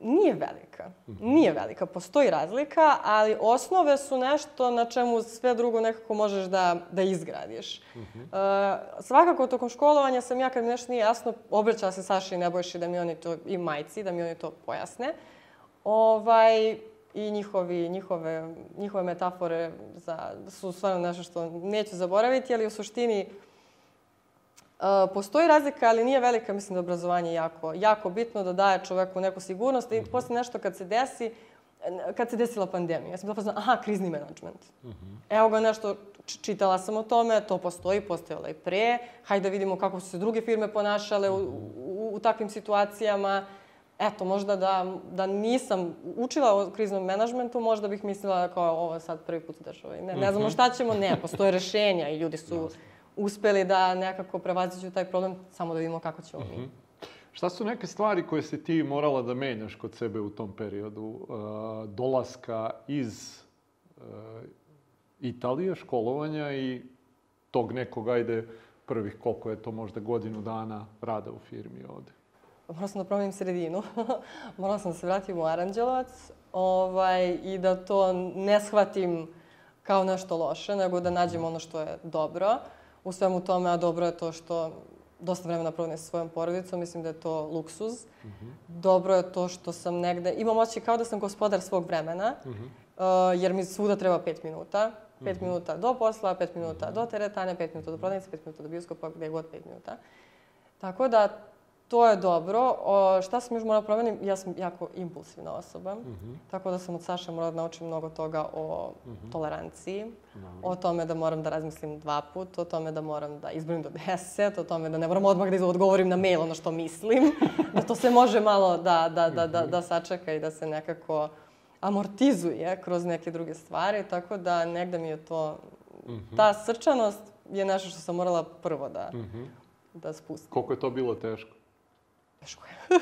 Nije velika. Nije velika. Postoji razlika, ali osnove su nešto na čemu sve drugo nekako možeš da, da izgradiš. E, svakako, tokom školovanja sam ja, kad mi nešto nije jasno, obraćala se Saši i Nebojši da mi oni to, i majci, da mi oni to pojasne. Ovaj, i njihovi, njihove, njihove metafore za, su stvarno nešto što neću zaboraviti, ali u suštini uh, postoji razlika, ali nije velika, mislim da je obrazovanje jako, jako bitno da daje čoveku neku sigurnost i posle nešto kad se desi, kad se desila pandemija, ja sam bila pozna, aha, krizni menadžment. Uh -huh. Evo ga nešto, čitala sam o tome, to postoji, postojalo i pre, hajde da vidimo kako su se druge firme ponašale u, u, u takvim situacijama. Eto, možda da, da nisam učila o kriznom menadžmentu, možda bih mislila kao ovo sad prvi put u državi. Ne, ne znamo šta ćemo, ne, postoje rešenja i ljudi su uspeli da nekako prevaziću taj problem, samo da vidimo kako ćemo mi. Šta su neke stvari koje si ti morala da menjaš kod sebe u tom periodu uh, dolaska iz uh, Italije, školovanja i tog nekog, ajde, prvih koliko je to možda godinu dana rada u firmi ovde? Morala sam da promenim sredinu. Morala sam da se vratim u Aranđelovac ovaj, i da to ne shvatim kao nešto loše, nego da nađem ono što je dobro u svemu tome, a dobro je to što dosta vremena provodim sa svojom porodicom, mislim da je to luksuz. Mm -hmm. Dobro je to što sam negde, imam osjećaj kao da sam gospodar svog vremena, mm -hmm. uh, jer mi svuda treba pet minuta. Pet mm -hmm. minuta do posla, pet minuta do teretane, pet minuta do prodavnice, pet minuta do bioskopa, gde god pet minuta. Tako da to je dobro. O, šta sam još morala promenim? Ja sam jako impulsivna osoba. Mm -hmm. Tako da sam od Saša morala da naučim mnogo toga o mm -hmm. toleranciji, mm -hmm. o tome da moram da razmislim dva put, o tome da moram da izbrojim do deset, o tome da ne moram odmah da odgovorim na mail ono što mislim, da to se može malo da, da, da, da, da sačeka i da se nekako amortizuje kroz neke druge stvari, tako da negde mi je to, mm -hmm. ta srčanost je nešto što sam morala prvo da, mm -hmm. da spustim. Koliko je to bilo teško? Teško je.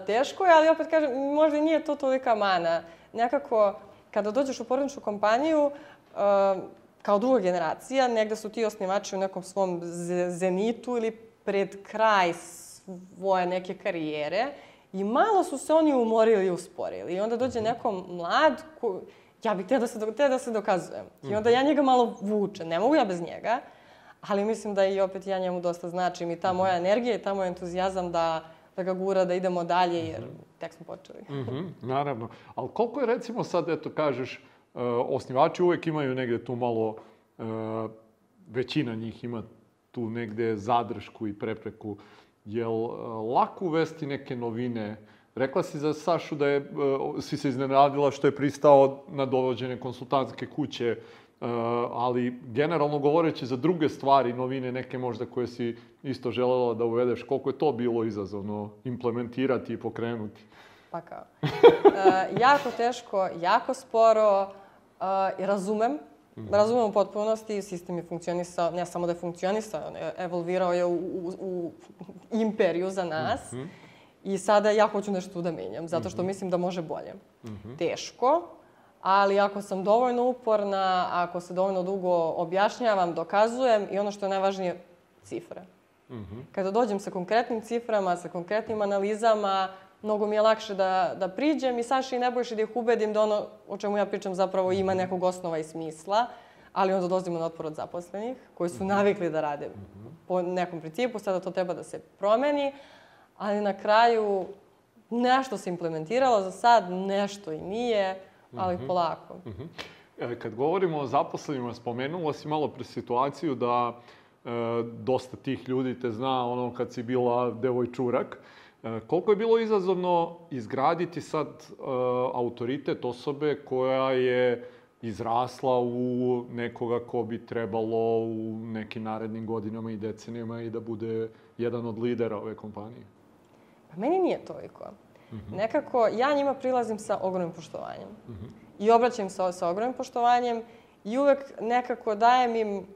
teško je, ali opet kažem, možda i nije to tolika mana. Nekako, kada dođeš u porodičnu kompaniju, kao druga generacija, negde su ti osnivači u nekom svom zenitu ili pred kraj svoje neke karijere i malo su se oni umorili i usporili. I onda dođe mhm. neko mlad, ko, ja bih te da se, te da se dokazujem. I onda mhm. ja njega malo vučem, ne mogu ja bez njega, ali mislim da i opet ja njemu dosta značim i ta mhm. moja energija i ta moj entuzijazam da, da ga gura, da idemo dalje, jer tek smo počeli. Mm -hmm, naravno. Ali koliko je recimo sad, eto, kažeš, uh, osnivači uvek imaju negde tu malo, uh, većina njih ima tu negde zadršku i prepreku. Jel uh, lako uvesti neke novine? Rekla si za Sašu da je, si se iznenadila što je pristao na dovođene konsultantske kuće ali generalno govoreći za druge stvari, novine neke možda koje si isto želela da uvedeš, koliko je to bilo izazovno implementirati i pokrenuti? Pa kao. uh, jako teško, jako sporo, i razumem, Mm -hmm. Razumem u potpunosti, sistem je funkcionisao, ne samo da je funkcionisao, evolvirao je u, u, u imperiju za nas. Mm -hmm. I sada ja hoću nešto da menjam, zato što mm -hmm. mislim da može bolje. Mm -hmm. Teško, ali ako sam dovoljno uporna, ako se dovoljno dugo objašnjavam, dokazujem i ono što je najvažnije, cifre. Mm -hmm. Kada dođem sa konkretnim ciframa, sa konkretnim analizama, mnogo mi je lakše da, da priđem i Saši i Nebojši da ih ubedim da ono o čemu ja pričam zapravo ima nekog osnova i smisla, ali onda dolazimo na otpor od zaposlenih koji su navikli da rade po nekom principu, sada to treba da se promeni, ali na kraju nešto se implementiralo za sad, nešto i nije ali -hmm. polako. Mm -hmm. Kad govorimo o zaposlenima, spomenula si malo pre situaciju da e, dosta tih ljudi te zna ono kad si bila devojčurak. E, koliko je bilo izazovno izgraditi sad e, autoritet osobe koja je izrasla u nekoga ko bi trebalo u nekim narednim godinama i decenijama i da bude jedan od lidera ove kompanije? Pa meni nije toliko. -hmm. Nekako, ja njima prilazim sa ogromnim poštovanjem. Mm -hmm. I obraćam se sa ogromnim poštovanjem i uvek nekako dajem im uh,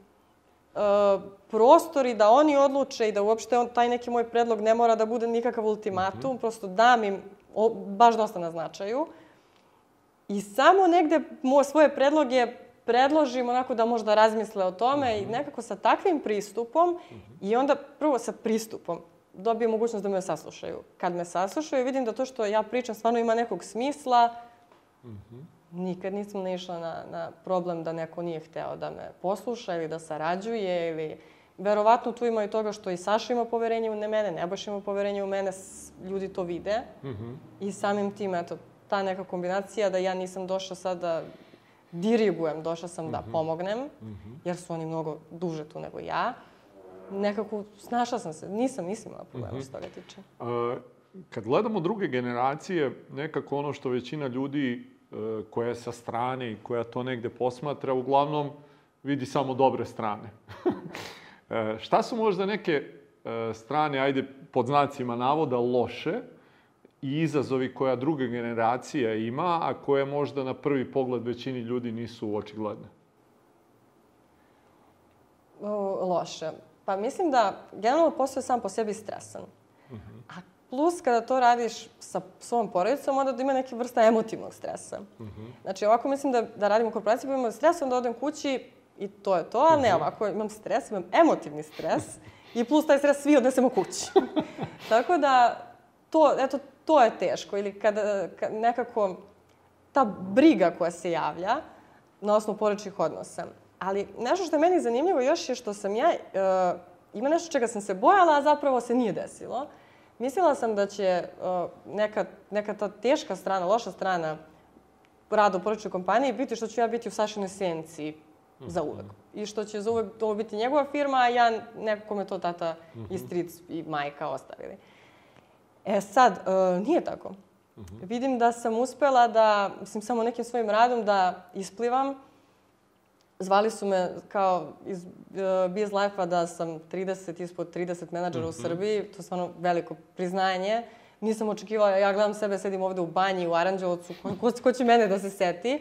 prostori da oni odluče i da uopšte on, taj neki moj predlog ne mora da bude nikakav ultimatum, mm -hmm. prosto dam im o, baš dosta na značaju. I samo negde mo, svoje predloge predložim onako da možda razmisle o tome mm -hmm. i nekako sa takvim pristupom mm -hmm. i onda prvo sa pristupom dobije mogućnost da me saslušaju. Kad me saslušaju, vidim da to što ja pričam stvarno ima nekog smisla. Mm -hmm. Nikad nisam naišla na, na problem da neko nije hteo da me posluša ili da sarađuje ili... Verovatno tu ima i toga što i Saša ima poverenje u mene, Nebojša ima poverenje u mene, ljudi to vide. Mm -hmm. I samim tim, eto, ta neka kombinacija da ja nisam došla sad da dirigujem, došla sam da pomognem, jer su oni mnogo duže tu nego ja. Nekako snašla sam se, nisam, nisam imala problema što toga tiče. A, kad gledamo druge generacije, nekako ono što većina ljudi e, koja je sa strane i koja to negde posmatra, uglavnom vidi samo dobre strane. E, šta su možda neke e, strane, ajde pod znacima navoda, loše i izazovi koja druga generacija ima, a koje možda na prvi pogled većini ljudi nisu očigledne? Loše. Pa mislim da generalno posao je sam po sebi stresan. A plus kada to radiš sa svojom porodicom, onda da ima neke vrsta emotivnog stresa. Znači ovako mislim da, da radim u korporaciji, pa imam stres, onda odem kući i to je to, a ne ovako imam stres, imam emotivni stres i plus taj stres svi odnesemo kući. Tako da, to, eto, to je teško. Ili kada, kad nekako ta briga koja se javlja na osnovu porečnih odnosa. Ali nešto što je meni zanimljivo još je što sam ja, e, ima nešto čega sam se bojala, a zapravo se nije desilo. Mislila sam da će e, neka, neka ta teška strana, loša strana rada u porečnoj kompaniji biti što ću ja biti u Sašinoj senci za uvek. I što će za uvek to biti njegova firma, a ja nekako me to tata i stric i majka ostavili. E sad, e, nije tako. Vidim da sam uspela da, mislim, samo nekim svojim radom da isplivam. Zvali su me kao iz uh, Biz Life-a da sam 30, ispod 30 menadžera u Srbiji. To je stvarno veliko priznanje. Nisam očekivala, ja gledam sebe, sedim ovde u banji, u Aranđelovcu, ko, ko, ko će mene da se seti.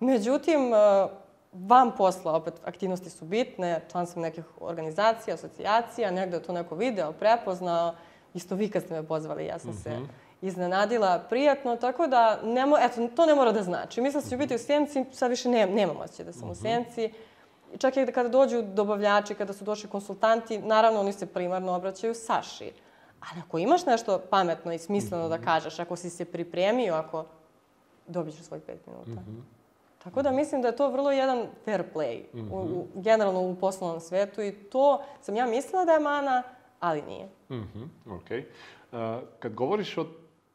Međutim, uh, van posla opet aktivnosti su bitne, član sam nekih organizacija, asocijacija, negde je to neko video, prepoznao. Isto vi kad ste me pozvali, ja sam se iznenadila prijatno, tako da, ne mo, eto, to ne mora da znači. Mislila sam da ću biti u senci, sad više ne, nemam osjećaj da sam u senci. I čak i kada dođu dobavljači, kada su došli konsultanti, naravno oni se primarno obraćaju Saši. Ali ako imaš nešto pametno i smisleno da kažeš, ako si se pripremio, ako dobit ćeš svoj pet minuta. Tako da mislim da je to vrlo jedan fair play, u, u, generalno u poslovnom svetu i to sam ja mislila da je mana, ali nije. Mhm, okej. A, kad govoriš o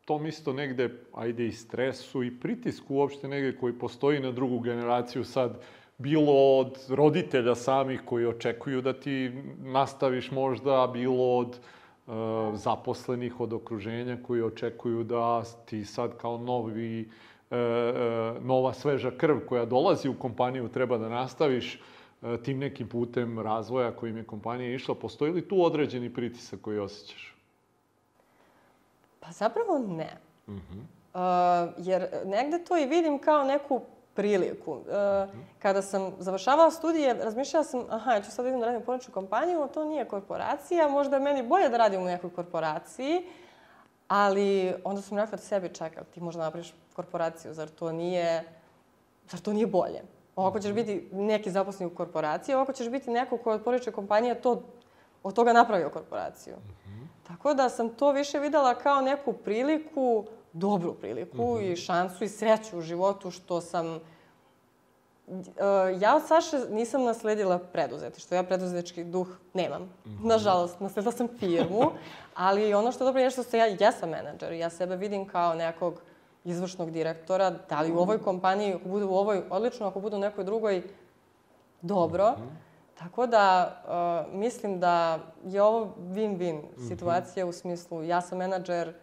tom isto negde, ajde i stresu i pritisku uopšte negde koji postoji na drugu generaciju sad, bilo od roditelja samih koji očekuju da ti nastaviš možda, bilo od e, zaposlenih, od okruženja koji očekuju da ti sad kao novi, e, e, nova sveža krv koja dolazi u kompaniju treba da nastaviš e, tim nekim putem razvoja kojim je kompanija išla. Postoji li tu određeni pritisak koji osjećaš? Pa zapravo ne. Uh, jer negde to i vidim kao neku priliku. Uh, Kada sam završavala studije, razmišljala sam, aha, ja ću sad idem da radim u porodičnu kompaniju, to nije korporacija, možda je meni bolje da radim u nekoj korporaciji, ali onda sam rekla sebi, čekaj, ti možda napraviš korporaciju, zar to nije, zar to nije bolje? Ovako ćeš biti neki zaposleni u korporaciji, ovako ćeš biti neko ko je od porodične kompanije to, od toga napravio korporaciju. Tako da sam to više videla kao neku priliku, dobru priliku i šansu i sreću u životu što sam... E, ja od Saše nisam nasledila preduzetištvo. Ja preduzetnički duh nemam. Nažalost, nasledila sam firmu, ali ono što je dobro je što se ja jesam menadžer. Ja sebe vidim kao nekog izvršnog direktora, da li u ovoj kompaniji, ako bude u ovoj odlično, ako bude u nekoj drugoj dobro. Tako da, uh, mislim da je ovo win-win situacija u smislu ja sam menadžer,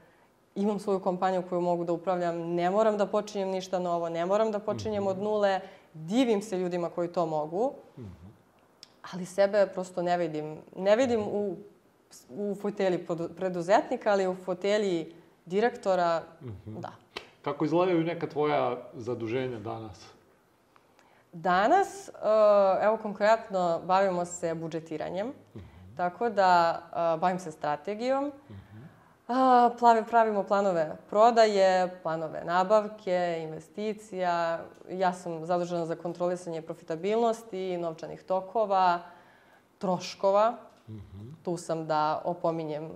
imam svoju kompaniju koju mogu da upravljam, ne moram da počinjem ništa novo, ne moram da počinjem od nule, divim se ljudima koji to mogu, ali sebe prosto ne vidim. Ne vidim u, u fotelji preduzetnika, ali u fotelji direktora, da. Kako izgledaju neka tvoja zaduženja danas? Danas, uh, evo konkretno, bavimo se budžetiranjem, tako da uh, bavim se strategijom. Uh, plave, pravimo planove prodaje, planove nabavke, investicija. Ja sam zadužena za kontrolisanje profitabilnosti, novčanih tokova, troškova. Tu sam da opominjem uh,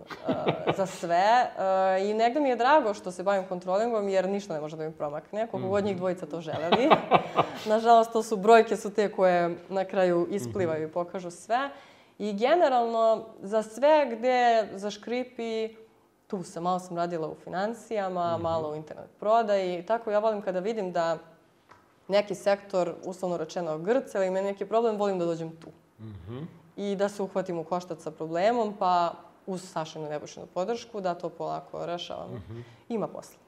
za sve. Uh, I negde mi je drago što se bavim kontrolingom, jer ništa ne može da mi promakne, koliko god njih dvojica to želeli. Nažalost, to su brojke su te koje na kraju isplivaju i pokažu sve. I generalno, za sve gde zaškripi, tu sam, malo sam radila u financijama, malo u internet prodaji. Tako ja volim kada vidim da neki sektor, uslovno rečeno, grca ili ima neki problem, volim da dođem tu. I da se uhvatim u koštac sa problemom, pa uz Sašinu Nebojšinu podršku, da to polako rešavamo. Ima posla.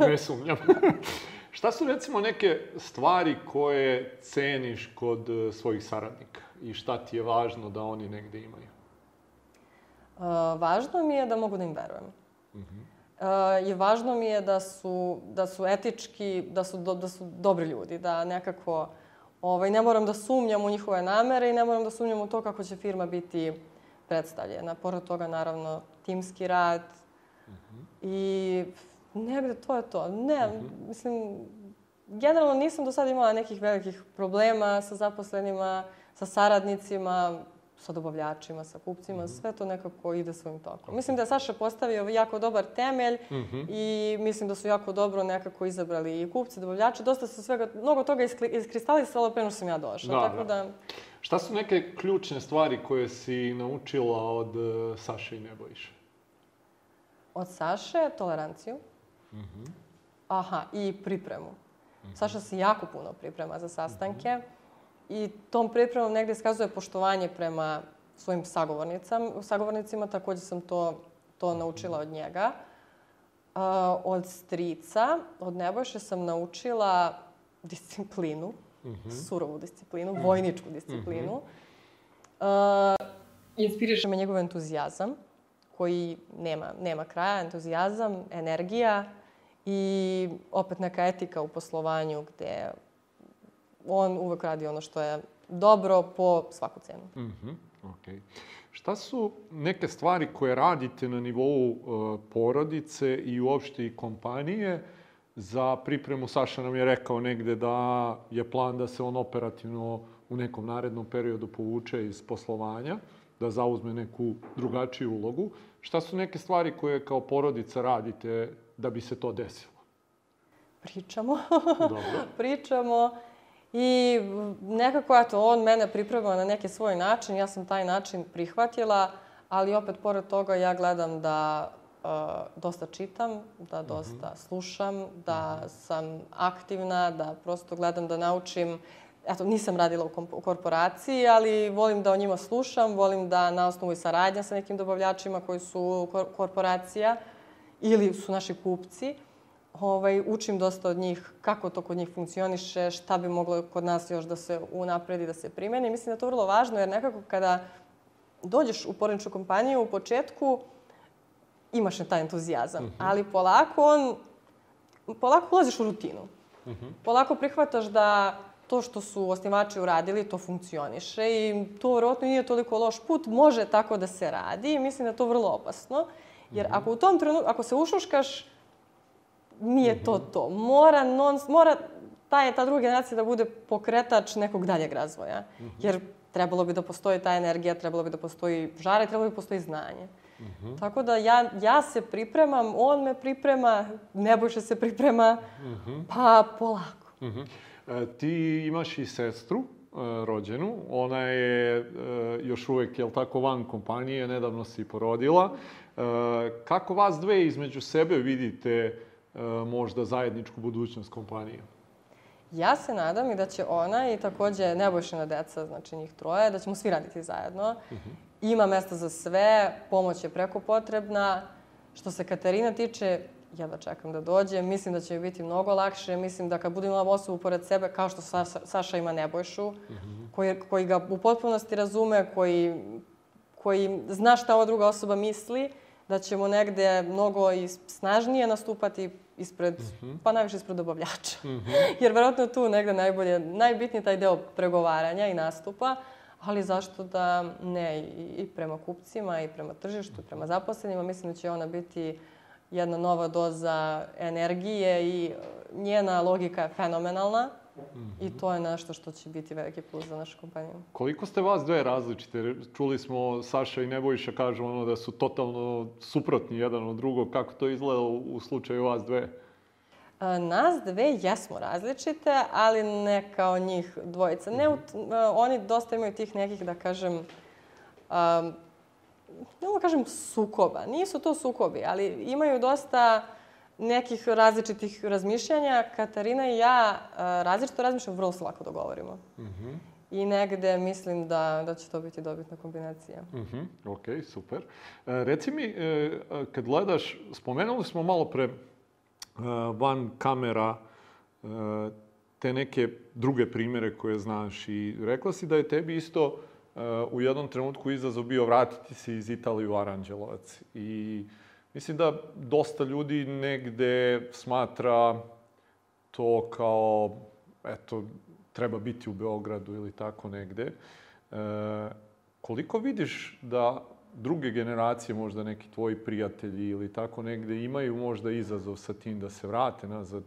Ne sumnjam. Šta su recimo neke stvari koje ceniš kod e, svojih saradnika i šta ti je važno da oni negde imaju? Uh, važno mi je da mogu da im verujem. Uh, I važno mi je da su, da su etički, da su, do, da su dobri ljudi, da nekako ovaj, ne moram da sumnjam u njihove namere i ne moram da sumnjam u to kako će firma biti predstavljena. Pored toga, naravno, timski rad i negde to je to. Ne, mislim, generalno nisam do sada imala nekih velikih problema sa zaposlenima, sa saradnicima, sa dobavljačima, sa kupcima, sve to nekako ide svojim tokom. Mislim da je Saša postavio jako dobar temelj i mislim da su jako dobro nekako izabrali i kupci, dobavljači. Dosta se svega, mnogo toga iskristalisalo pre nego sam ja došla. Da, tako da. da, Šta su neke ključne stvari koje si naučila od e, Saše i Nebojše? od Saše toleranciju. Aha, i pripremu. Saša se jako puno priprema za sastanke i tom pripremom negde iskazuje poštovanje prema svojim sagovornicam, sagovornicima. Takođe sam to, to naučila od njega. A, od strica, od Nebojše sam naučila disciplinu, surovu disciplinu, vojničku disciplinu. A, inspiriše me njegov entuzijazam koji nema, nema kraja, entuzijazam, energija i opet neka etika u poslovanju gde on uvek radi ono što je dobro po svaku cenu. Mhm, okej. Šta su neke stvari koje radite na nivou e, porodice i uopšte i kompanije za pripremu? Saša nam je rekao negde da je plan da se on operativno u nekom narednom periodu povuče iz poslovanja, da zauzme neku drugačiju ulogu. Šta su neke stvari koje kao porodica radite da bi se to desilo? Pričamo, Dobro. pričamo i nekako, eto, on mene priprema na neki svoj način, ja sam taj način prihvatila, ali opet, pored toga, ja gledam da uh, dosta čitam, da dosta slušam, da sam aktivna, da prosto gledam da naučim. Eto, nisam radila u, u korporaciji, ali volim da o njima slušam, volim da na osnovu i saradnja sa nekim dobavljačima koji su kor- korporacija ili su naši kupci, ovaj, učim dosta od njih kako to kod njih funkcioniše, šta bi moglo kod nas još da se unapredi, da se primeni. Mislim da je to vrlo važno jer nekako kada dođeš u porničku kompaniju u početku imaš taj entuzijazam, ali polako on, polako ulaziš u rutinu. Polako prihvataš da to što su osnivači uradili, to funkcioniše i to vjerojatno nije toliko loš put, može tako da se radi i mislim da je to vrlo opasno. Jer ako u tom trenutku, ako se ušuškaš, nije to to. Mora, non, mora ta, ta druga generacija da bude pokretač nekog daljeg razvoja. Jer trebalo bi da postoji ta energija, trebalo bi da postoji žara i trebalo bi da postoji znanje. Tako da ja, ja se pripremam, on me priprema, Nebojša se priprema, pa polako. Mhm. E, ti imaš i sestru e, rođenu, ona je e, još uvek, jel tako, van kompanije, nedavno si porodila. E, kako vas dve između sebe vidite možda zajedničku budućnost kompanije? Ja se nadam i da će ona i takođe Nebojšina deca, znači njih troje, da ćemo svi raditi zajedno. Ima mesta za sve, pomoć je preko potrebna. Što se Katarina tiče, jedva čekam da dođe. Mislim da će mi biti mnogo lakše. Mislim da kad budem imala osobu pored sebe, kao što Saša, Saša ima Nebojšu, koji, koji ga u potpunosti razume, koji, koji zna šta ova druga osoba misli, da ćemo negde mnogo i snažnije nastupati ispred, pa najviše ispred dobavljača. Jer verovatno tu negde najbolje, najbitniji taj deo pregovaranja i nastupa, ali zašto da ne i, prema kupcima i prema tržištu, prema zaposlenima. Mislim da će ona biti jedna nova doza energije i njena logika je fenomenalna i to je nešto što će biti veliki plus za našu kompaniju. Koliko ste vas dve različite? Čuli smo, Saša i Nebojša kažu ono da su totalno suprotni jedan od drugog. Kako to izgleda u, slučaju vas dve? A, Nas dve jesmo različite, ali ne kao njih dvojica. Ne, a, oni dosta imaju tih nekih, da kažem, um, ne mogu da kažem sukoba, nisu to sukobi, ali imaju dosta nekih različitih razmišljanja. Katarina i ja različito razmišljamo, vrlo se lako dogovorimo. Mhm. I negde mislim da, da će to biti dobitna kombinacija. Mhm, ok, super. E, reci mi, e, kad gledaš, spomenuli smo malo pre e, van kamera e, te neke druge primere koje znaš i rekla si da je tebi isto e, u jednom trenutku izazov bio vratiti se iz Italije u Aranđelovac. I mislim da dosta ljudi negde smatra to kao, eto, treba biti u Beogradu ili tako negde. E, koliko vidiš da druge generacije, možda neki tvoji prijatelji ili tako negde, imaju možda izazov sa tim da se vrate nazad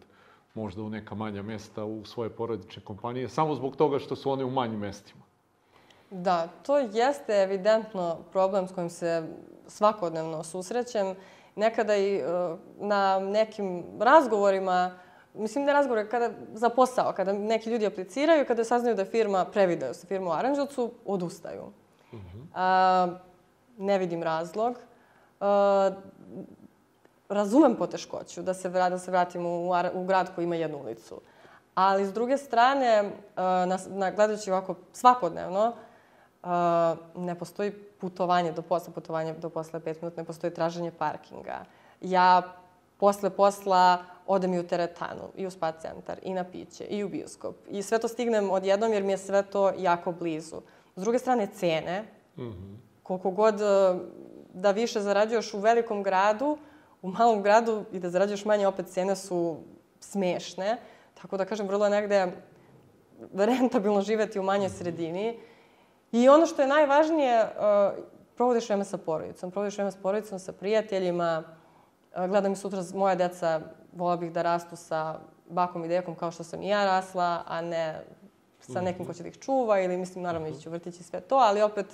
možda u neka manja mesta, u svoje porodične kompanije, samo zbog toga što su one u manjim mestima? Da, to jeste evidentno problem s kojim se svakodnevno susrećem. Nekada i e, na nekim razgovorima, mislim da razgovore kada, za posao, kada neki ljudi apliciraju, kada saznaju da firma, previdaju se firma u Aranđelcu, odustaju. A, ne vidim razlog. A, razumem poteškoću da se, da se vratim u, u grad koji ima jednu ulicu. Ali, s druge strane, a, na, na, gledajući ovako svakodnevno, ne postoji putovanje do posla, putovanje do posla je pet minuta, ne postoji traženje parkinga. Ja posle posla odem i u teretanu, i u spa centar, i na piće, i u bioskop. I sve to stignem odjednom jer mi je sve to jako blizu. S druge strane, cene, koliko god e, da više zarađuješ u velikom gradu, u malom gradu i da zarađuješ manje, opet cene su smešne. Tako da kažem, vrlo je negde rentabilno živeti u manjoj sredini. I ono što je najvažnije, uh, provodiš vreme sa porodicom. Provodiš vreme s porodicom, sa prijateljima. Uh, gledam i sutra moja deca, vola bih da rastu sa bakom i dekom kao što sam i ja rasla, a ne sa nekim ko će da ih čuva ili mislim naravno ići u vrtić i sve to, ali opet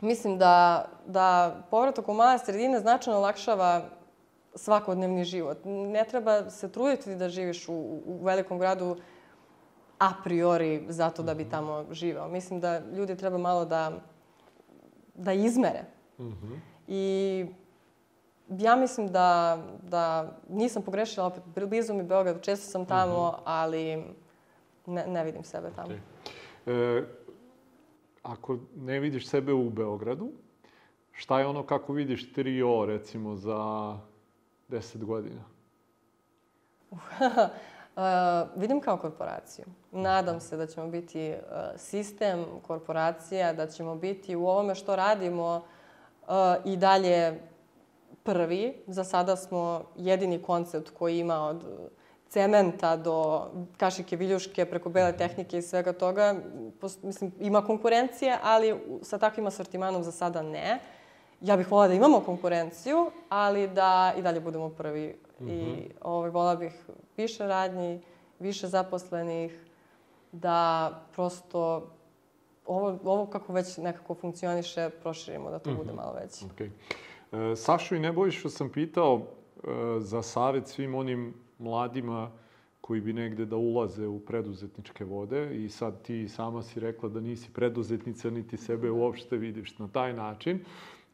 mislim da, da povratak u male sredine značajno olakšava svakodnevni život. Ne treba se truditi da živiš u, u velikom gradu a priori zato da bi tamo živeo. Mislim da ljudi treba malo da, da izmere. I ja mislim da, da nisam pogrešila, opet blizu mi Beograd, često sam tamo, ali ne, ne vidim sebe tamo. E, ako ne vidiš sebe u Beogradu, šta je ono kako vidiš trio, recimo, za 10 godina? Uh, vidim kao korporaciju. Nadam se da ćemo biti uh, sistem korporacija, da ćemo biti u ovome što radimo uh, i dalje prvi. Za sada smo jedini koncept koji ima od cementa do kašike viljuške, preko bele tehnike i svega toga. Mislim, ima konkurencije, ali sa takvim asortimanom za sada ne. Ja bih volila da imamo konkurenciju, ali da i dalje budemo prvi. I ovaj, volila bih više radnji, više zaposlenih, da prosto ovo, ovo kako već nekako funkcioniše, proširimo da to bude malo veće. Okay. E, Sašu i Nebojšu sam pitao e, za savjet svim onim mladima koji bi negde da ulaze u preduzetničke vode i sad ti sama si rekla da nisi preduzetnica niti sebe uopšte vidiš na taj način,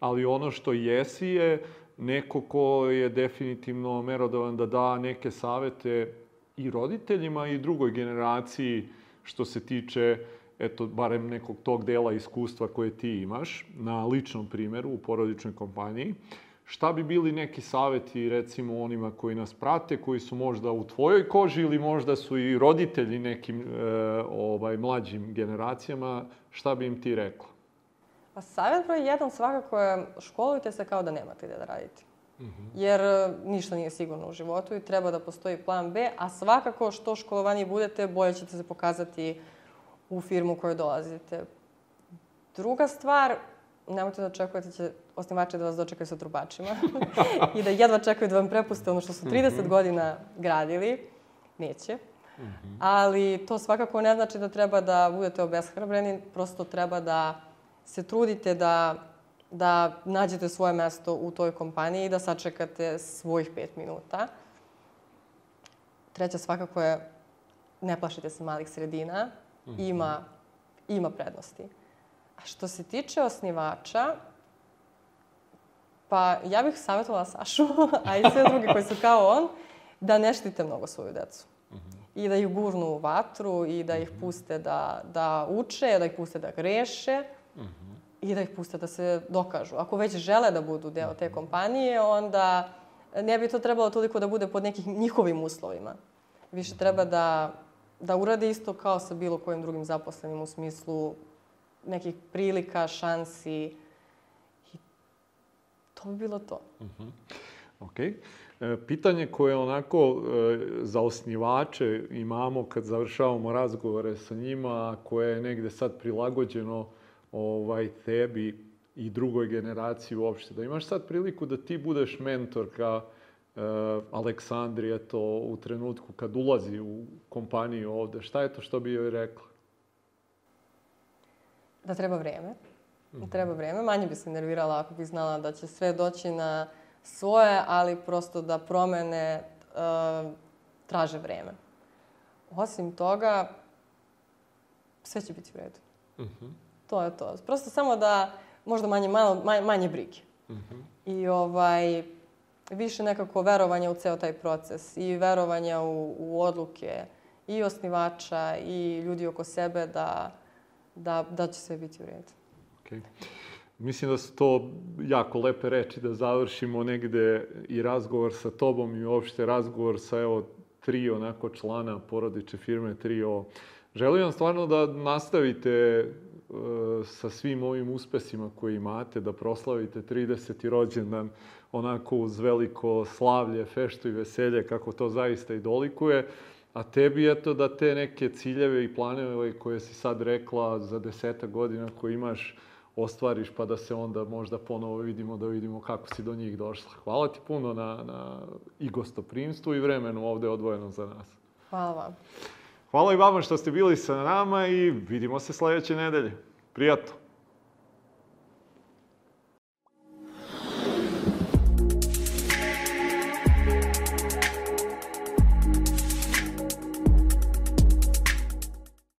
ali ono što jesi je neko ko je definitivno merodavan da da neke savete i roditeljima i drugoj generaciji što se tiče eto, barem nekog tog dela iskustva koje ti imaš na ličnom primeru u porodičnoj kompaniji. Šta bi bili neki saveti, recimo, onima koji nas prate, koji su možda u tvojoj koži ili možda su i roditelji nekim e, ovaj, mlađim generacijama, šta bi im ti rekla? Pa savjet broj jedan svakako je školujte se kao da nemate gde da radite. Jer e, ništa nije sigurno u životu i treba da postoji plan B, a svakako što školovanje budete, bolje ćete se pokazati u firmu u kojoj dolazite. Druga stvar, nemojte da očekujete da će osnivači da vas dočekaju sa trubačima i da jedva čekaju da vam prepuste ono što su 30 godina gradili. Neće. Ali to svakako ne znači da treba da budete obeshrabreni, prosto treba da se trudite da, da nađete svoje mesto u toj kompaniji i da sačekate svojih pet minuta. Treća svakako je ne plašite se malih sredina, ima, ima prednosti. A što se tiče osnivača, Pa ja bih savjetovala Sašu, a i sve druge koji su kao on, da ne štite mnogo svoju decu. I da ih gurnu u vatru i da ih puste da, da uče, da ih puste da greše i da ih puste da se dokažu. Ako već žele da budu deo te kompanije, onda ne bi to trebalo toliko da bude pod nekim njihovim uslovima. Više treba da, da urade isto kao sa bilo kojim drugim zaposlenim u smislu nekih prilika, šansi. I to bi bilo to. Ok. E, Pitanje koje onako e, za osnivače imamo kad završavamo razgovore sa njima, koje je negde sad prilagođeno ovaj, tebi i drugoj generaciji uopšte. Da imaš sad priliku da ti budeš mentorka e, Aleksandri, eto, u trenutku kad ulazi u kompaniju ovde. Šta je to što bi joj rekla? Da treba vreme. Da treba vreme. Manje bi se nervirala ako bi znala da će sve doći na svoje, ali prosto da promene e, traže vreme. Osim toga, sve će biti u redu. To je to. Prosto samo da možda manje, malo, manje, manje brige. I ovaj, više nekako verovanja u ceo taj proces i verovanja u, u odluke i osnivača i ljudi oko sebe da, da, da će sve biti u redu. Okay. Mislim da su to jako lepe reči da završimo negde i razgovor sa tobom i uopšte razgovor sa evo tri onako člana porodiče firme Trio. Želim vam stvarno da nastavite sa svim ovim uspesima koje imate, da proslavite 30. rođendan onako uz veliko slavlje, feštu i veselje, kako to zaista i dolikuje. A tebi, eto, da te neke ciljeve i planeve koje si sad rekla za deseta godina koje imaš, ostvariš, pa da se onda možda ponovo vidimo, da vidimo kako si do njih došla. Hvala ti puno na, na i gostoprimstvu i vremenu ovde odvojeno za nas. Hvala vam. Hvala i vama što ste bili sa nama i vidimo se sledeće nedelje. Prijatno!